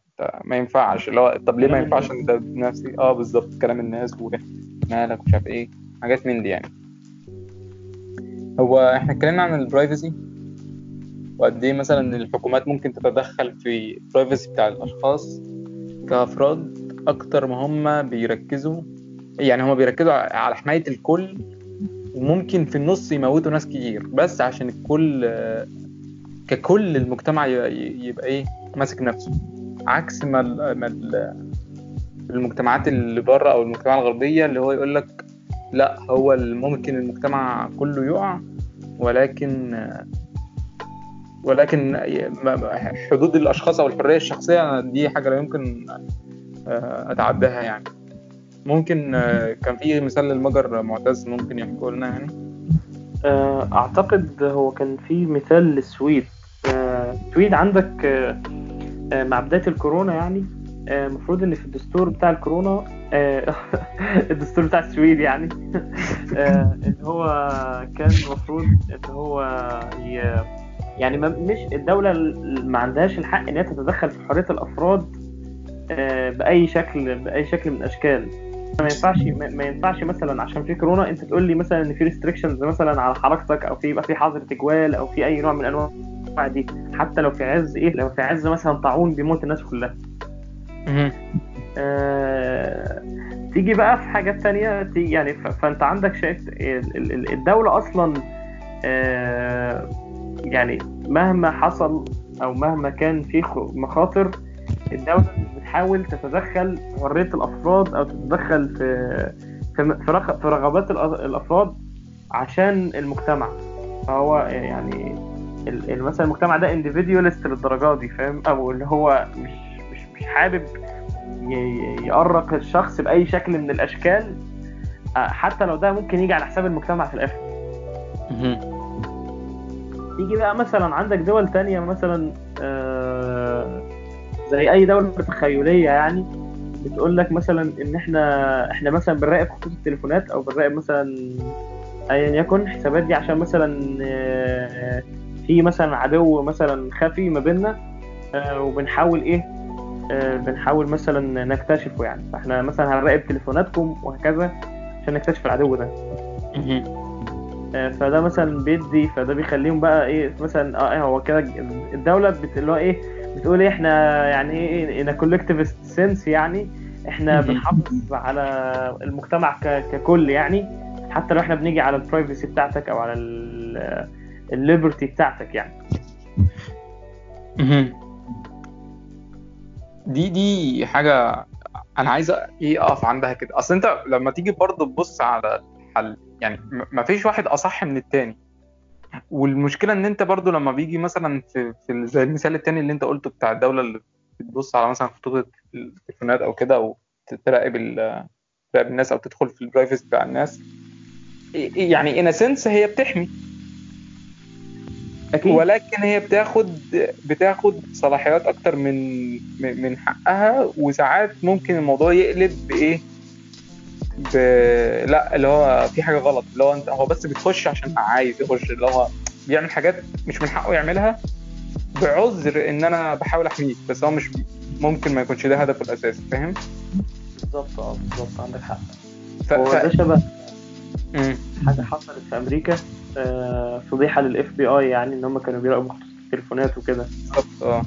ما ينفعش. اللي هو طب ليه ما ينفعش؟ أنت بنفسي. آه بالظبط. كلام الناس ومالك مش عارف إيه. حاجات من دي يعني. هو إحنا اتكلمنا عن ال privacy وقد إيه مثلا ان الحكومات ممكن تتدخل في ال privacy بتاع الأشخاص كأفراد أكتر ما هم بيركزوا يعني هم بيركزوا على حماية الكل وممكن في النص يموتوا ناس كتير بس عشان الكل ككل المجتمع يبقى إيه ماسك نفسه. عكس ما ال- ما ال- المجتمعات اللي بره أو المجتمعات الغربية اللي هو يقول لك لا هو ممكن المجتمع كله يقع ولكن ولكن حدود الأشخاص أو الحرية الشخصية دي حاجة لا يمكن آه، أتعداها يعني. ممكن آه، كان في مثال للمجر معتز ممكن يحكوا لنا يعني؟
آه، أعتقد هو كان في مثال للسويد. السويد عندك آه، آه، مع بداية الكورونا يعني المفروض إن في الدستور بتاع الكورونا (laughs) الدستور بتاع السويد يعني (laughs) إن هو كان المفروض إن هو يعني مش الدولة ما عندهاش الحق إن هي تتدخل في حرية الأفراد بأي شكل بأي شكل من الأشكال. ما ينفعش ما ينفعش مثلا عشان في كورونا أنت تقول لي مثلا إن في ريستريكشنز مثلا على حركتك أو في يبقى في حظر تجوال أو في أي نوع من أنواع دي. حتى لو في عز إيه؟ لو في عز مثلا طاعون بيموت الناس كلها. آه، تيجي بقى في حاجات تانية تيجي يعني ف- فأنت عندك شايف ال- ال- ال- الدولة أصلا آه، يعني مهما حصل أو مهما كان في خ- مخاطر الدولة بتحاول تتدخل في حرية الأفراد أو تتدخل في في رغبات الأفراد عشان المجتمع. فهو يعني مثلا المجتمع ده انديفيديولست للدرجة دي فاهم؟ أو اللي هو مش مش مش حابب يأرق الشخص بأي شكل من الأشكال. آه، حتى لو ده ممكن يجي على حساب المجتمع في الآخر. يجي بقى مثلا عندك دول تانية مثلا آه، زي أي دولة تخيلية يعني بتقول لك مثلا إن إحنا إحنا مثلا بنراقب خطوط التليفونات أو بنراقب مثلا أيا يكن الحسابات دي عشان مثلا آه، في مثلا عدو مثلا خفي ما بيننا آه، وبنحاول إيه آه، بنحاول مثلا نكتشفه يعني. فإحنا مثلا هنراقب تليفوناتكم وهكذا عشان نكتشف العدو ده. فده مثلا بيدي فده بيخليهم بقى إيه مثلا آه هو كده الدولة بت... اللي هو إيه بتقول إيه إحنا يعني إيه إن كولكتيفست سنس يعني
إحنا.
بنحافظ على المجتمع ككل يعني حتى لو إحنا بنيجي على البرايفسي بتاعتك أو على الليبرتي بتاعتك يعني.
دي دي حاجة أنا عايز إيه أقف عندها كده أصل أنت لما تيجي برضه تبص على الحل يعني م- مفيش واحد أصح من التاني والمشكلة إن أنت برضه لما بيجي مثلا في, في زي المثال التاني اللي أنت قلته بتاع الدولة اللي بتبص على مثلا خطوط التليفونات أو كده أو تراقب تراقب الناس أو تدخل في البرايفسي بتاع الناس يعني إن سنس هي بتحمي.
أكيد.
ولكن هي بتاخد بتاخد صلاحيات أكتر من من حقها وساعات ممكن الموضوع يقلب بإيه؟ ب... لا اللي هو في حاجة غلط اللي هو انت هو بس بتخش عشان عايز يخش اللي هو بيعمل حاجات مش من حقه يعملها بعذر ان أنا بحاول احميك بس هو مش ممكن ما يكونش ده هدفه الأساسي فاهم
بالظبط آه بالظبط عندك حق
ف...
هو. ده شبه. حاجة حصلت في أمريكا آه، فضيحة لل FBI يعني إن هم كانوا بيراقبوا التليفونات وكده
بالظبط آه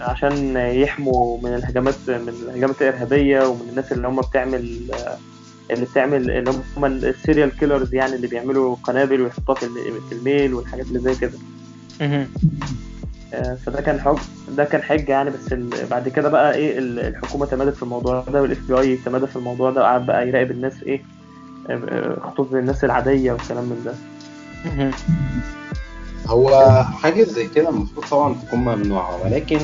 عشان يحموا من الهجمات من الهجمات الإرهابية ومن الناس اللي هم بتعمل آه، اللي بتعمل اللي هم ال serial killers يعني اللي بيعملوا قنابل ويحطوها في ال- في ال mail والحاجات اللي زي كده. آه، فده كان حج ده كان حجه يعني بس ال- بعد كده بقى إيه ال- الحكومة تمادت في الموضوع ده والاف بي اي تمادى في الموضوع ده وقعد بقى يراقب الناس إيه آه، آه، خطوط الناس العادية والكلام من ده.
هو حاجة زي كده المفروض طبعا تكون ممنوعة ولكن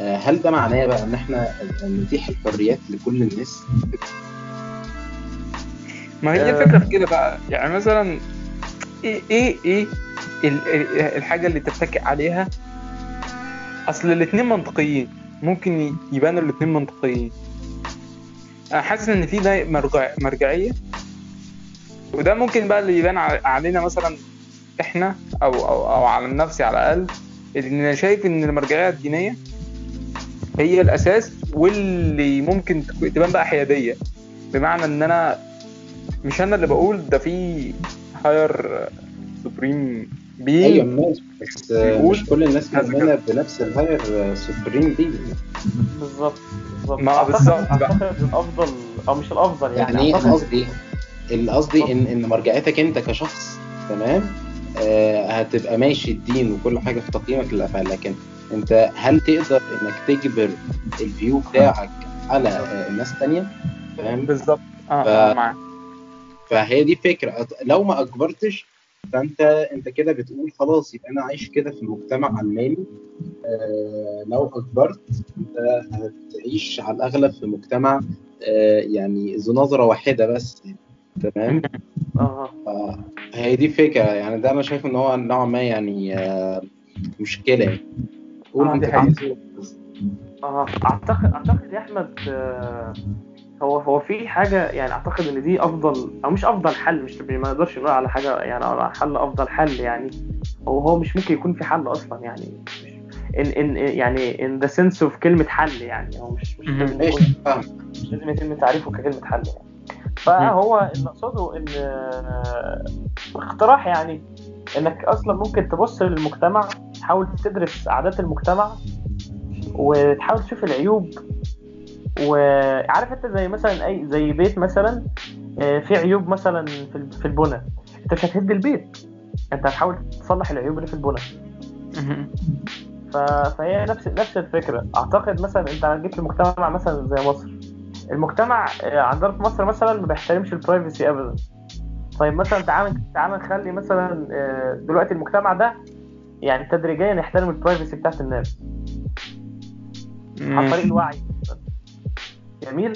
هل ده معناه بقى إن إحنا نتيح الحريات لكل الناس؟
ما هي
آه.
الفكرة في كده بقى. يعني مثلا إيه إيه إيه ال- ال- الحاجة اللي تتكئ عليها؟ أصل الاتنين منطقيين. ممكن يبانوا الاتنين منطقيين. أنا حاسس إن في ده مرجع مرجعية. وده ممكن بقى اللي يبان علينا مثلا إحنا أو أو أو على نفسي على الأقل. إن أنا شايف إن المرجعية الدينية هي الأساس واللي ممكن تبان بقى حيادية. بمعنى إن أنا مش أنا اللي بقول ده في higher supreme
أيوه
بي
ماشي بس
بيقول
مش كل الناس
كذا
مؤمنة بنفس ال higher supreme دي
بالظبط بالظبط.
ما
أعتقد-
بالظبط
الأفضل أو مش الأفضل يعني,
يعني
إيه
أنا قصدي اللي قصدي ان إن مرجعيتك أنت كشخص تمام؟ آه هتبقى ماشي الدين وكل حاجة في تقييمك للأفعال لكن أنت هل تقدر إنك تجبر الفيو بتاعك على آه الناس تانية؟ فاهم
بالظبط. آه
ف-
آه، معاك.
فهي دي فكرة. لو ما اجبرتش فأنت أنت كده بتقول خلاص يبقى أنا عايش كده في مجتمع علماني آه لو اجبرت أنت هتعيش على الأغلب في مجتمع آه يعني ذو نظرة واحدة بس. تمام؟
آه.
هي دي فكرة. يعني ده أنا شايف إن هو نوعا ما يعني آه، مشكلة. يعني قول
آه،
حقيقة.
عايز؟
آه أعتقد أعتقد يا أحمد آه، هو هو في حاجة يعني أعتقد إن دي أفضل أو مش أفضل حل مش ما نقدرش نقول على حاجة يعني على حل أفضل حل يعني. هو هو مش ممكن يكون في حل أصلا يعني. مش إن إن يعني in the sense of كلمة حل يعني. هو مش. لازم يكون مش لازم يتم تعريفه ككلمة حل يعني. فهو اللي أقصده إن آه، اقتراح يعني إنك أصلا ممكن تبص للمجتمع تحاول تدرس عادات المجتمع وتحاول تشوف العيوب وعارف انت زي مثلا اي زي بيت مثلا آه، في عيوب مثلا في ال- في البنى انت مش هتهد البيت. انت هتحاول تصلح العيوب اللي في البنى. ف... فهي نفس نفس الفكرة. أعتقد مثلا انت لو جيت لمجتمع مثلا زي مصر المجتمع آه، عندنا في مصر مثلا ما بيحترمش البرايفسي ابدا. طيب مثلا تعال تعال نخلي مثلا آه، دلوقتي المجتمع ده يعني تدريجيا يحترم البرايفسي بتاعت الناس. عن طريق الوعي. جميل.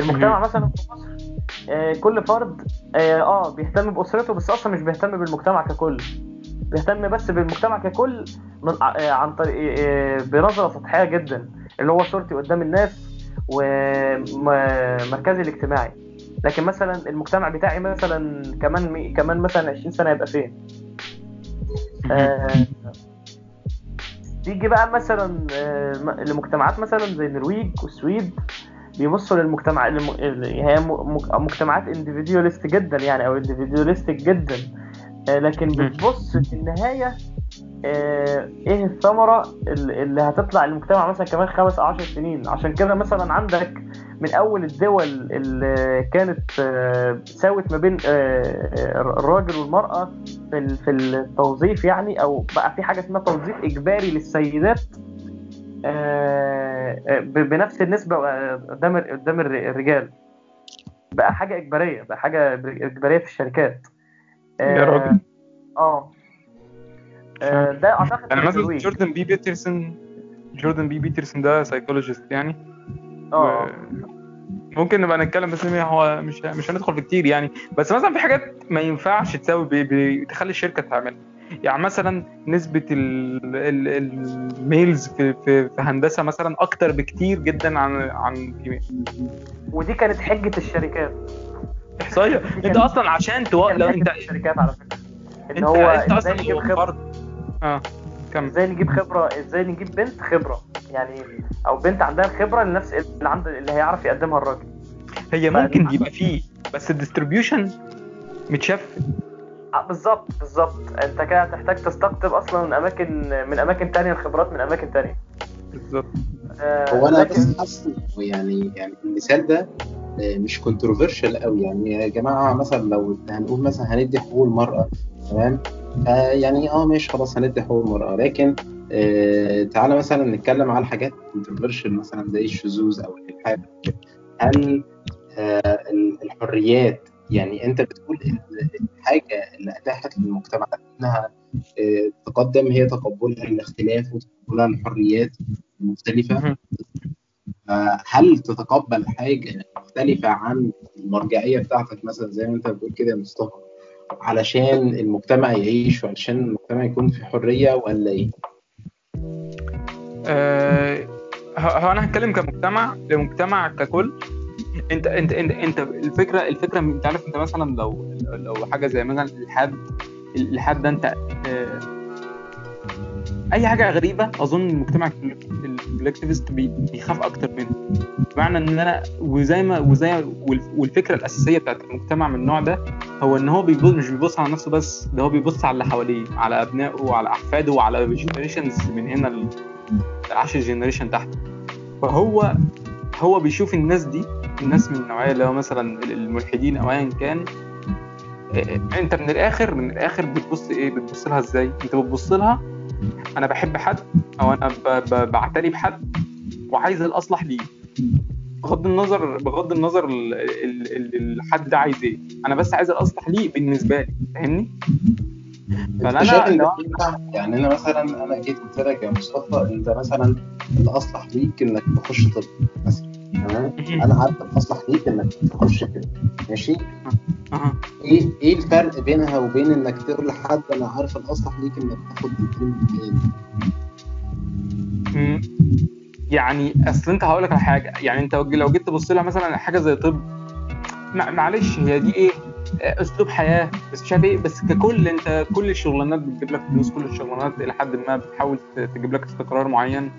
المجتمع مثلا في مصر آه، كل فرد آه آه، بيهتم بأسرته بس أصلا مش بيهتم بالمجتمع ككل. بيهتم بس بالمجتمع ككل من آه، عن طريق آه، بنظرة سطحية جدا اللي هو صورتي قدام الناس ومركزي الاجتماعي. لكن مثلا المجتمع بتاعي مثلا كمان مي- كمان مثلا 20 سنة يبقى فين؟ آه، تيجي بقى مثلا آه، لمجتمعات مثلا زي النرويج والسويد بيبصوا للمجتمع الم- ال- هي مجتمعات individualist جدا يعني أو individualistic جدا. آه، لكن. بتبص في النهاية آه، إيه الثمرة اللي اللي هتطلع للمجتمع مثلا كمان خمس أو عشر سنين؟ عشان كده مثلا عندك من أول الدول اللي كانت آه، ساوت ما بين الراجل والمرأة في في التوظيف يعني أو بقى في حاجة اسمها توظيف إجباري للسيدات. بنفس النسبة آه، قدام قدام الر- الرجال. بقى حاجة إجبارية بقى حاجة إجبارية في الشركات.
يا راجل.
آه. آه، ده أعتقد
يعني مثلا. جوردن بي بيترسون جوردن بي بيترسون ده psychologist يعني. آه ممكن نبقى نتكلم بس هو مش مش هندخل في كتير يعني. بس مثلا في حاجات ما ينفعش تساوي ب- ب- تخلي الشركة تعملها. يعني مثلا ال- ال males في, في, في هندسة مثلا أكتر بكتير جدا عن عن ال female
ودي كانت حجة الشركات.
إحصائية أنت أصلا عشان تو... لو أنت
الشركات على فكرة.
إن
هو
أنت
إزاي
أصلا
نجيب
خبرة؟ أه كمل.
إزاي نجيب خبرة؟ إزاي نجيب بنت خبرة؟ يعني أو بنت عندها الخبرة لنفس اللي عند اللي هيعرف يقدمها الراجل.
هي ممكن يبقى فيه بس ال distribution
متشفت. بالظبط بالظبط. انت كده هتحتاج تستقطب أصلا من أماكن من أماكن تانية الخبرات من أماكن تانية.
بالظبط.
آه،
هو أنا
لكن-
بس حاسس يعني يعني المثال ده آه، مش controversial قوي يعني. يا جماعة مثلا لو هنقول مثلا هندي حقوق المرأة تمام؟ آه يعني آه ماشي خلاص هندي حقوق المرأة. لكن آه تعالى مثلا نتكلم على حاجات كونتروفيرشال مثلا زي الشذوذ أو الإلحاد. كده. هل آه ال- الحريات يعني انت بتقول الحاجة اللي أتاحت للمجتمع إنها آه، تقدم هي تقبلها للاختلاف وتقبلها للحريات المختلفة
مهم.
هل تتقبل حاجة مختلفة عن المرجعية بتاعتك مثلا زي ما أنت بتقول كده يا مصطفى علشان المجتمع يعيش وعلشان المجتمع يكون في حرية ولا إيه؟
آه، هو هو أنا هتكلم كمجتمع لمجتمع ككل انت انت انت انت الفكرة الفكرة انت عارف انت مثلا لو لو حاجة زي مثلا الالحاد الالحاد ده انت آه، أي حاجة غريبة أظن المجتمع الكولكتيفست بيخاف أكتر منه. بمعنى إن أنا وزي ما وزي والف- والفكرة الأساسية بتاعت المجتمع من النوع ده هو إن هو بيبص مش بيبص على نفسه بس ده هو بيبص على اللي حواليه على أبنائه وعلى أحفاده وعلى generations من هنا ل 10 generation تحت. فهو هو بيشوف الناس دي الناس من النوعية اللي هو مثلا الملحدين أو ايا كان إيه، أنت من الآخر من الآخر بتبص إيه؟ بتبص لها إزاي؟ أنت بتبص لها أنا بحب حد أو أنا بعتني بحد وعايز الأصلح ليه. بغض النظر بغض النظر ال- ال- ال- الحد ده عايز إيه. أنا بس عايز الأصلح ليه بالنسبة لي فاهمني؟
فأنا ينفع؟ يعني أنا مثلا أنا جيت قلت لك يا مصطفى أنت مثلا الأصلح ليك إنك تخش طب مثلا. تمام؟ أنا عارف الاصلح ليك إنك تخش كده. ماشي. إيه إيه الفرق بينها وبين إنك تقول لحد أنا عارف الاصلح ليك إنك تاخد دكتور
مم. يعني أصل أنت هقول لك على حاجة. يعني أنت لو جيت تبص لها مثلا حاجة زي طب مع- معلش هي دي إيه؟ آه، أسلوب حياة بس مش عارف إيه بس ككل أنت كل الشغلانات بتجيب لك فلوس كل الشغلانات إلى حد ما بتحاول تجيب لك استقرار معين.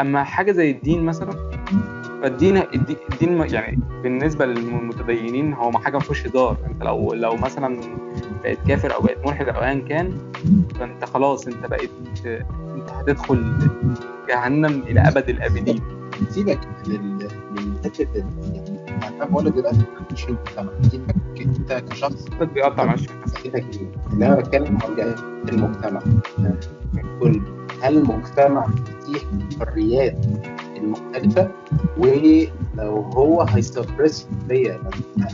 أما حاجة زي الدين مثلا فالدين الدي- الدين يعني بالنسبة للمتدينين هو ما حاجة ما فيهوش هزار. انت لو لو مثلا بقيت كافر أو بقيت ملحد أو ايا كان فأنت خلاص أنت بقيت أنت هتدخل جهنم إلى أبد الأبدين.
سيبك من حتة يعني أنا بقول لك دلوقتي مش سيبك أنت كشخص.
بيقطع معلش
سيبك اللي أنا بتكلم عن المجتمع. كل هل المجتمع يتيح الحريات المختلفة ولو هو هيسبرس ليا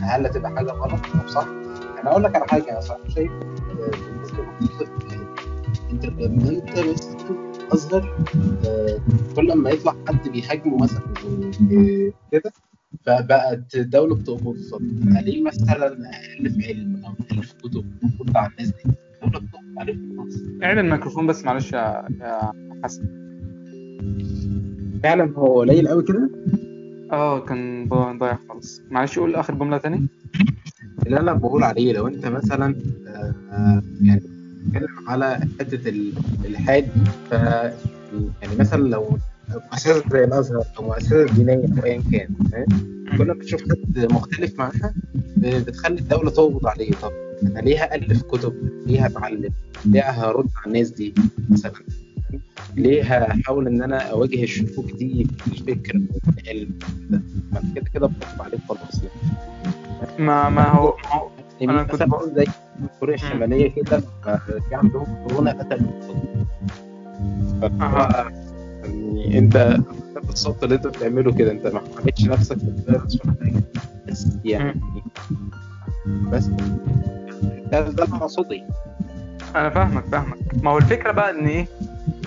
هل هتبقى حاجة غلط؟ أو صح؟ أنا أقول لك على حاجة أنا صراحة شايف آه، للطفل انت لما انت اصغر آه، كل ما يطلع حد بيهاجمه مثلا آه، كده فبقت الدولة بتقبض قليل مثلا أقل في علم أو أقل في كتب؟ المفروض على الناس دي الدولة بتقبض
اعلن الميكروفون بس معلش يا يا حسن.
فعلا هو قليل قوي كده؟
آه كان ضايع خالص. معلش قول آخر جملة تاني.
اللي أنا بقول عليه لو أنت مثلا آه، يعني بتتكلم على حتة ال- الالحاد دي ف يعني مثلا لو مؤسسة زي الأزهر أو مؤسسة دينيه أو ايا كان؟ كل ما تشوف حد مختلف معاها بتخلي الدولة تقبض عليه. طب أنا ليه هألف كتب؟ ليه هتعلم؟ ليه هرد على الناس دي؟ مثلا ليه هحاول إن أنا أواجه الشكوك دي بالفكر والعلم ده ما كده كده بحكم عليه خلاص يعني.
ما ما هو ما هو أنا كنت بقول-
زي كوريا الشمالية كده لما في عندهم كورونا قتل. يعني أنت بالظبط اللي أنت بتعمله كده أنت ما حميتش نفسك ولا حاجة. بس يعني بس. ده ده اللي مقصودي.
أنا فاهمك فاهمك. ما هو الفكرة بقى إن إيه؟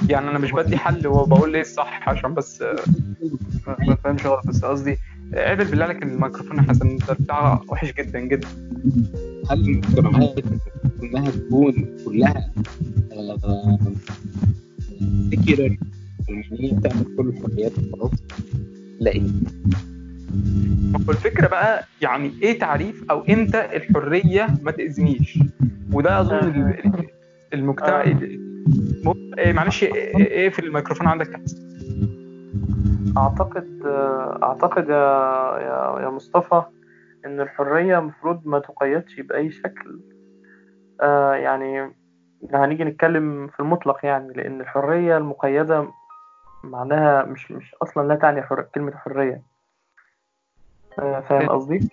يعني أنا مش بدي حل وبقول ليه الصح عشان بس آه، ما تفهمش غلط. بس قصدي اعدل بالله عليك الميكروفون يا حسن انت بتاعها وحش جدا جدا.
هل المجتمعات كلها تكون كلها سكيولر المعنية بتعمل كل الحريات وخلاص لا. إيه
هو الفكرة بقى يعني إيه تعريف أو إمتى الحرية ما تاذينيش وده أظن ال- المجتمع
آه.
إيه معلش إيه إيه في الميكروفون عندك يا حسن؟
أعتقد اعتقد يا يا يا مصطفى إن الحرية المفروض ما تقيدش بأي شكل آه يعني هنيجي نتكلم في المطلق يعني لأن الحرية المقيدة معناها مش مش أصلا لا تعني حر... كلمة حرية آه فاهم قصدي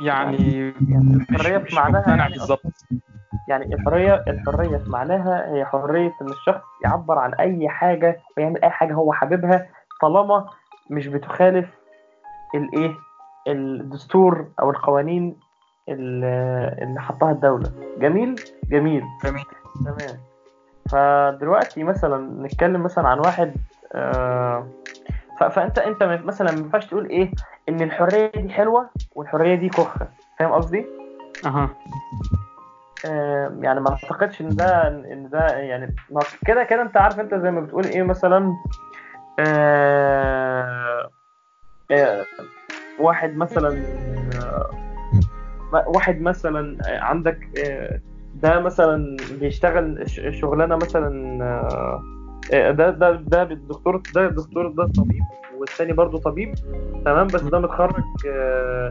يعني
يعني
الحرية
في معناها يعني
بالظبط.
يعني الحرية الحرية في معناها هي حرية إن الشخص يعبر عن أي حاجة ويعمل أي حاجة هو حاببها طالما مش بتخالف الإيه الدستور أو القوانين ال- اللي حطها الدولة. جميل؟ جميل.
جميل.
تمام. فدلوقتي مثلا نتكلم مثلا عن واحد آه ف- فأنت أنت مثلا ما ينفعش تقول إيه إن الحرية دي حلوة والحرية دي كخة فاهم قصدي؟ أها. يعني ما أعتقدش إن ده إن ده يعني كده كده أنت عارف أنت زي ما بتقول إيه مثلا آه آه واحد مثلا آه واحد مثلا عندك ده مثلا بيشتغل شغلانة مثلا ده ده ده الدكتور ده الدكتور ده طبيب والتاني برضه طبيب. تمام بس ده متخرج آه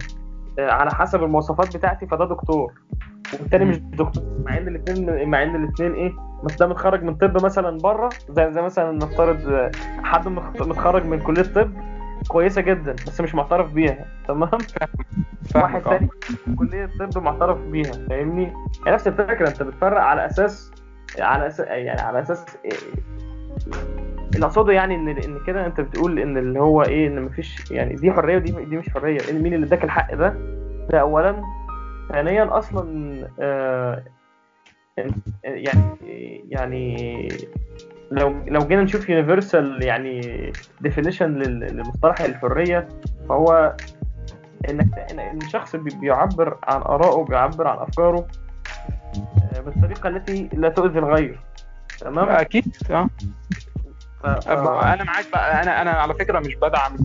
آه، على حسب المواصفات بتاعتي فده دكتور. والتاني مش دكتور مع إن الاثنين مع إن الاثنين إيه بس ده متخرج من طب مثلا بره زي زي مثلا نفترض آه، حد متخرج من كلية طب كويسة جدا بس مش معترف بيها. تمام؟ واحد
آه.
تاني كلية طب معترف بيها فاهمني؟ يعني نفس الفكرة أنت بتفرق على أساس على أساس يعني على أساس إيه؟ اللي اقصده يعني ان إن كده أنت بتقول إن اللي هو إيه إن مفيش يعني دي حرية ودي دي مش حرية مين اللي اداك الحق ده؟ ده اولا. ثانيا أصلا آه يعني يعني لو لو جينا نشوف يونيفرسال يعني definition لمصطلح الحرية فهو إنك إن الشخص بي- بيعبر عن آرائه بيعبر عن أفكاره آه، بالطريقة التي لا تؤذي الغير. تمام؟ أكيد آه.
أنا معاك بقى. أنا أنا على فكرة مش بدعم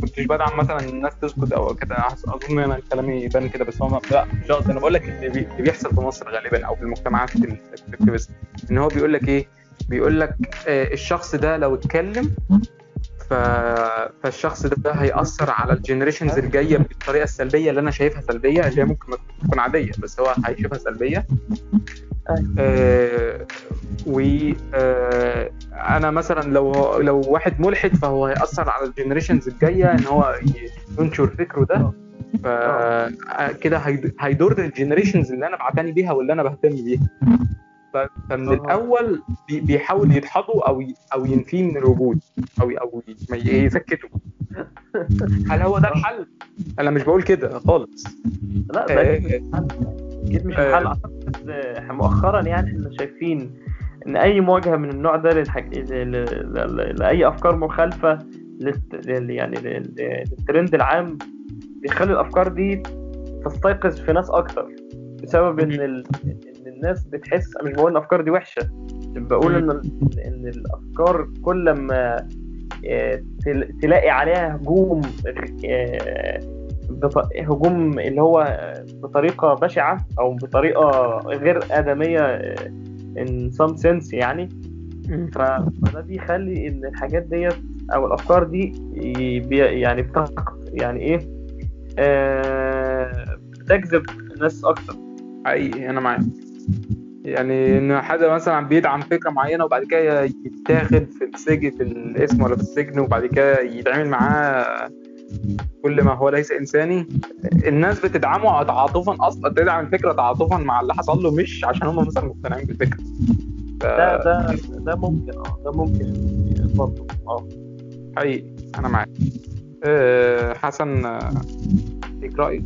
كنتش بدعم مثلا الناس تسكت أو كده. أظن أنا كلامي يبان كده بس هو لا مش قصدي. أنا بقول لك اللي بي- اللي بيحصل في مصر غالبا أو في المجتمعات ال activists إن هو بيقول لك إيه؟ بيقول لك آه، الشخص ده لو اتكلم ف... فالشخص ده هيأثر على ال generations الجاية بالطريقة السلبية اللي أنا شايفها سلبية. اللي هي ممكن تكون عادية بس هو هيشوفها سلبية. آه وأنا مثلا لو لو واحد ملحد فهو هيأثر على ال generations الجاية إن هو ينشر فكره ده. فكده هيضر ال generations اللي أنا بعتني بيها واللي أنا بهتم بيها. فمن
آه.
الأول بي- بيحاول يدحضه أو أو ينفيه من الوجود أو أو يسكته هل هو ده الحل؟ أنا مش بقول كده خالص.
لا ده
آه،
أكيد مش. الحل آه، مؤخرا يعني إحنا شايفين إن أي مواجهة من النوع ده للحاج... ل... ل... ل... لأي أفكار مخالفة للت... لل... يعني لل... للترند العام بيخلي الأفكار دي تستيقظ في ناس أكتر بسبب إن ال... إن الناس بتحس مش بقول إن الأفكار دي وحشة بقول إن إن الأفكار كل ما آه، تل- تلاقي عليها هجوم هجوم اللي هو بطريقة بشعة أو بطريقة غير آدمية in some sense يعني. فده بيخلي إن الحاجات ديت أو الأفكار دي يعني بتق يعني إيه آه، بتجذب الناس أكتر.
حقيقي أنا معاك. يعني إن حد مثلا بيدعم فكرة معينة وبعد كده يتاخد في السجن في الاسم ولا في السجن وبعد كده يتعامل معاه كل ما هو ليس إنساني الناس بتدعمه تعاطفا أصلا تدعم الفكرة تعاطفا مع اللي حصل له مش عشان هم مثلا مقتنعين بالفكرة. ف...
ده ده ده ممكن آه ده ممكن برضه آه.
حقيقي أنا معاك. أه حسن آه، ليك رأي؟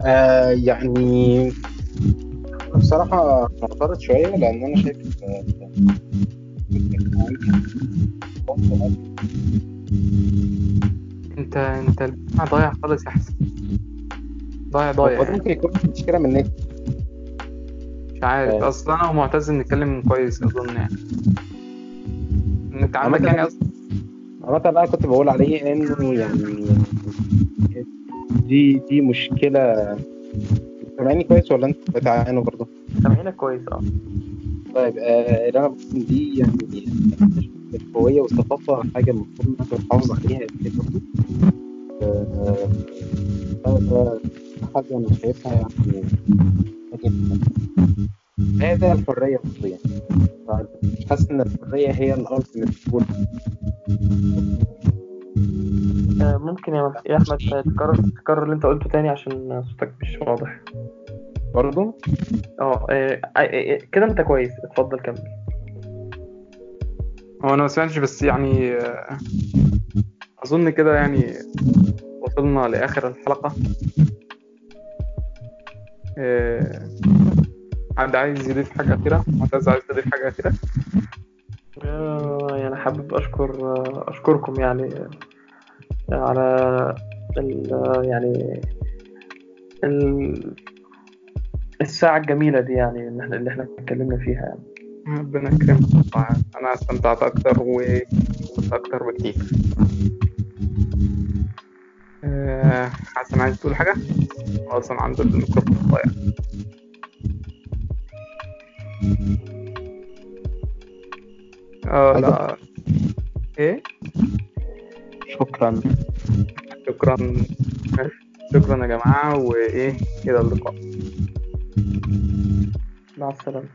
آه يعني بصراحة معترض شوية لأن أنا شايف
انت انت البتاع ضايع خالص يا حسن ضايع ضايع
هو
يعني.
ممكن يكون مشكلة من النت
مش عارف
آه.
أصل أنا ومعتز بنتكلم كويس أظن يعني أنت عندك يعني أصلا
عامة أنا كنت بقول عليه إنه يعني دي دي مشكلة سامعني كويس ولا أنت بتعانوا برضه؟
سامعينك كويس آه
طيب آه اللي أنا بقول دي يعني الهوية والثقافة حاجة المفروض إنك تحافظ عليها كده برضه ده ده حاجة أنا شايفها يعني. حاجة الحرية برضه يعني. مش حاسس إن الحرية هي الألتيميت جول
آه، ممكن يا يا أحمد تكرر تكرر اللي أنت قلته تاني عشان صوتك مش واضح.
برضه؟
آه آه، آه، آه، كده أنت كويس. اتفضل كمل.
هو أنا ما سمعتش بس يعني آه، أظن كده يعني وصلنا لآخر الحلقة. آه، حد عايز يضيف حاجة أخيرة؟ معتز عايز تضيف حاجة أخيرة؟
آه، يعني حابب أشكر آه، أشكركم يعني على ال يعني ال الساعة الجميلة دي يعني اللي إحنا اتكلمنا فيها يعني.
ربنا يكرمك والله. أنا استمتعت أكتر وكنت أكتر بكتير. آه، حسن عايز تقول حاجة؟ هو أصلا عنده الميكروفون ضايع. آه لا. إيه؟
شكرا.
شكرا. شكرا يا جماعة وإيه إلى اللقاء.
مع السلامة.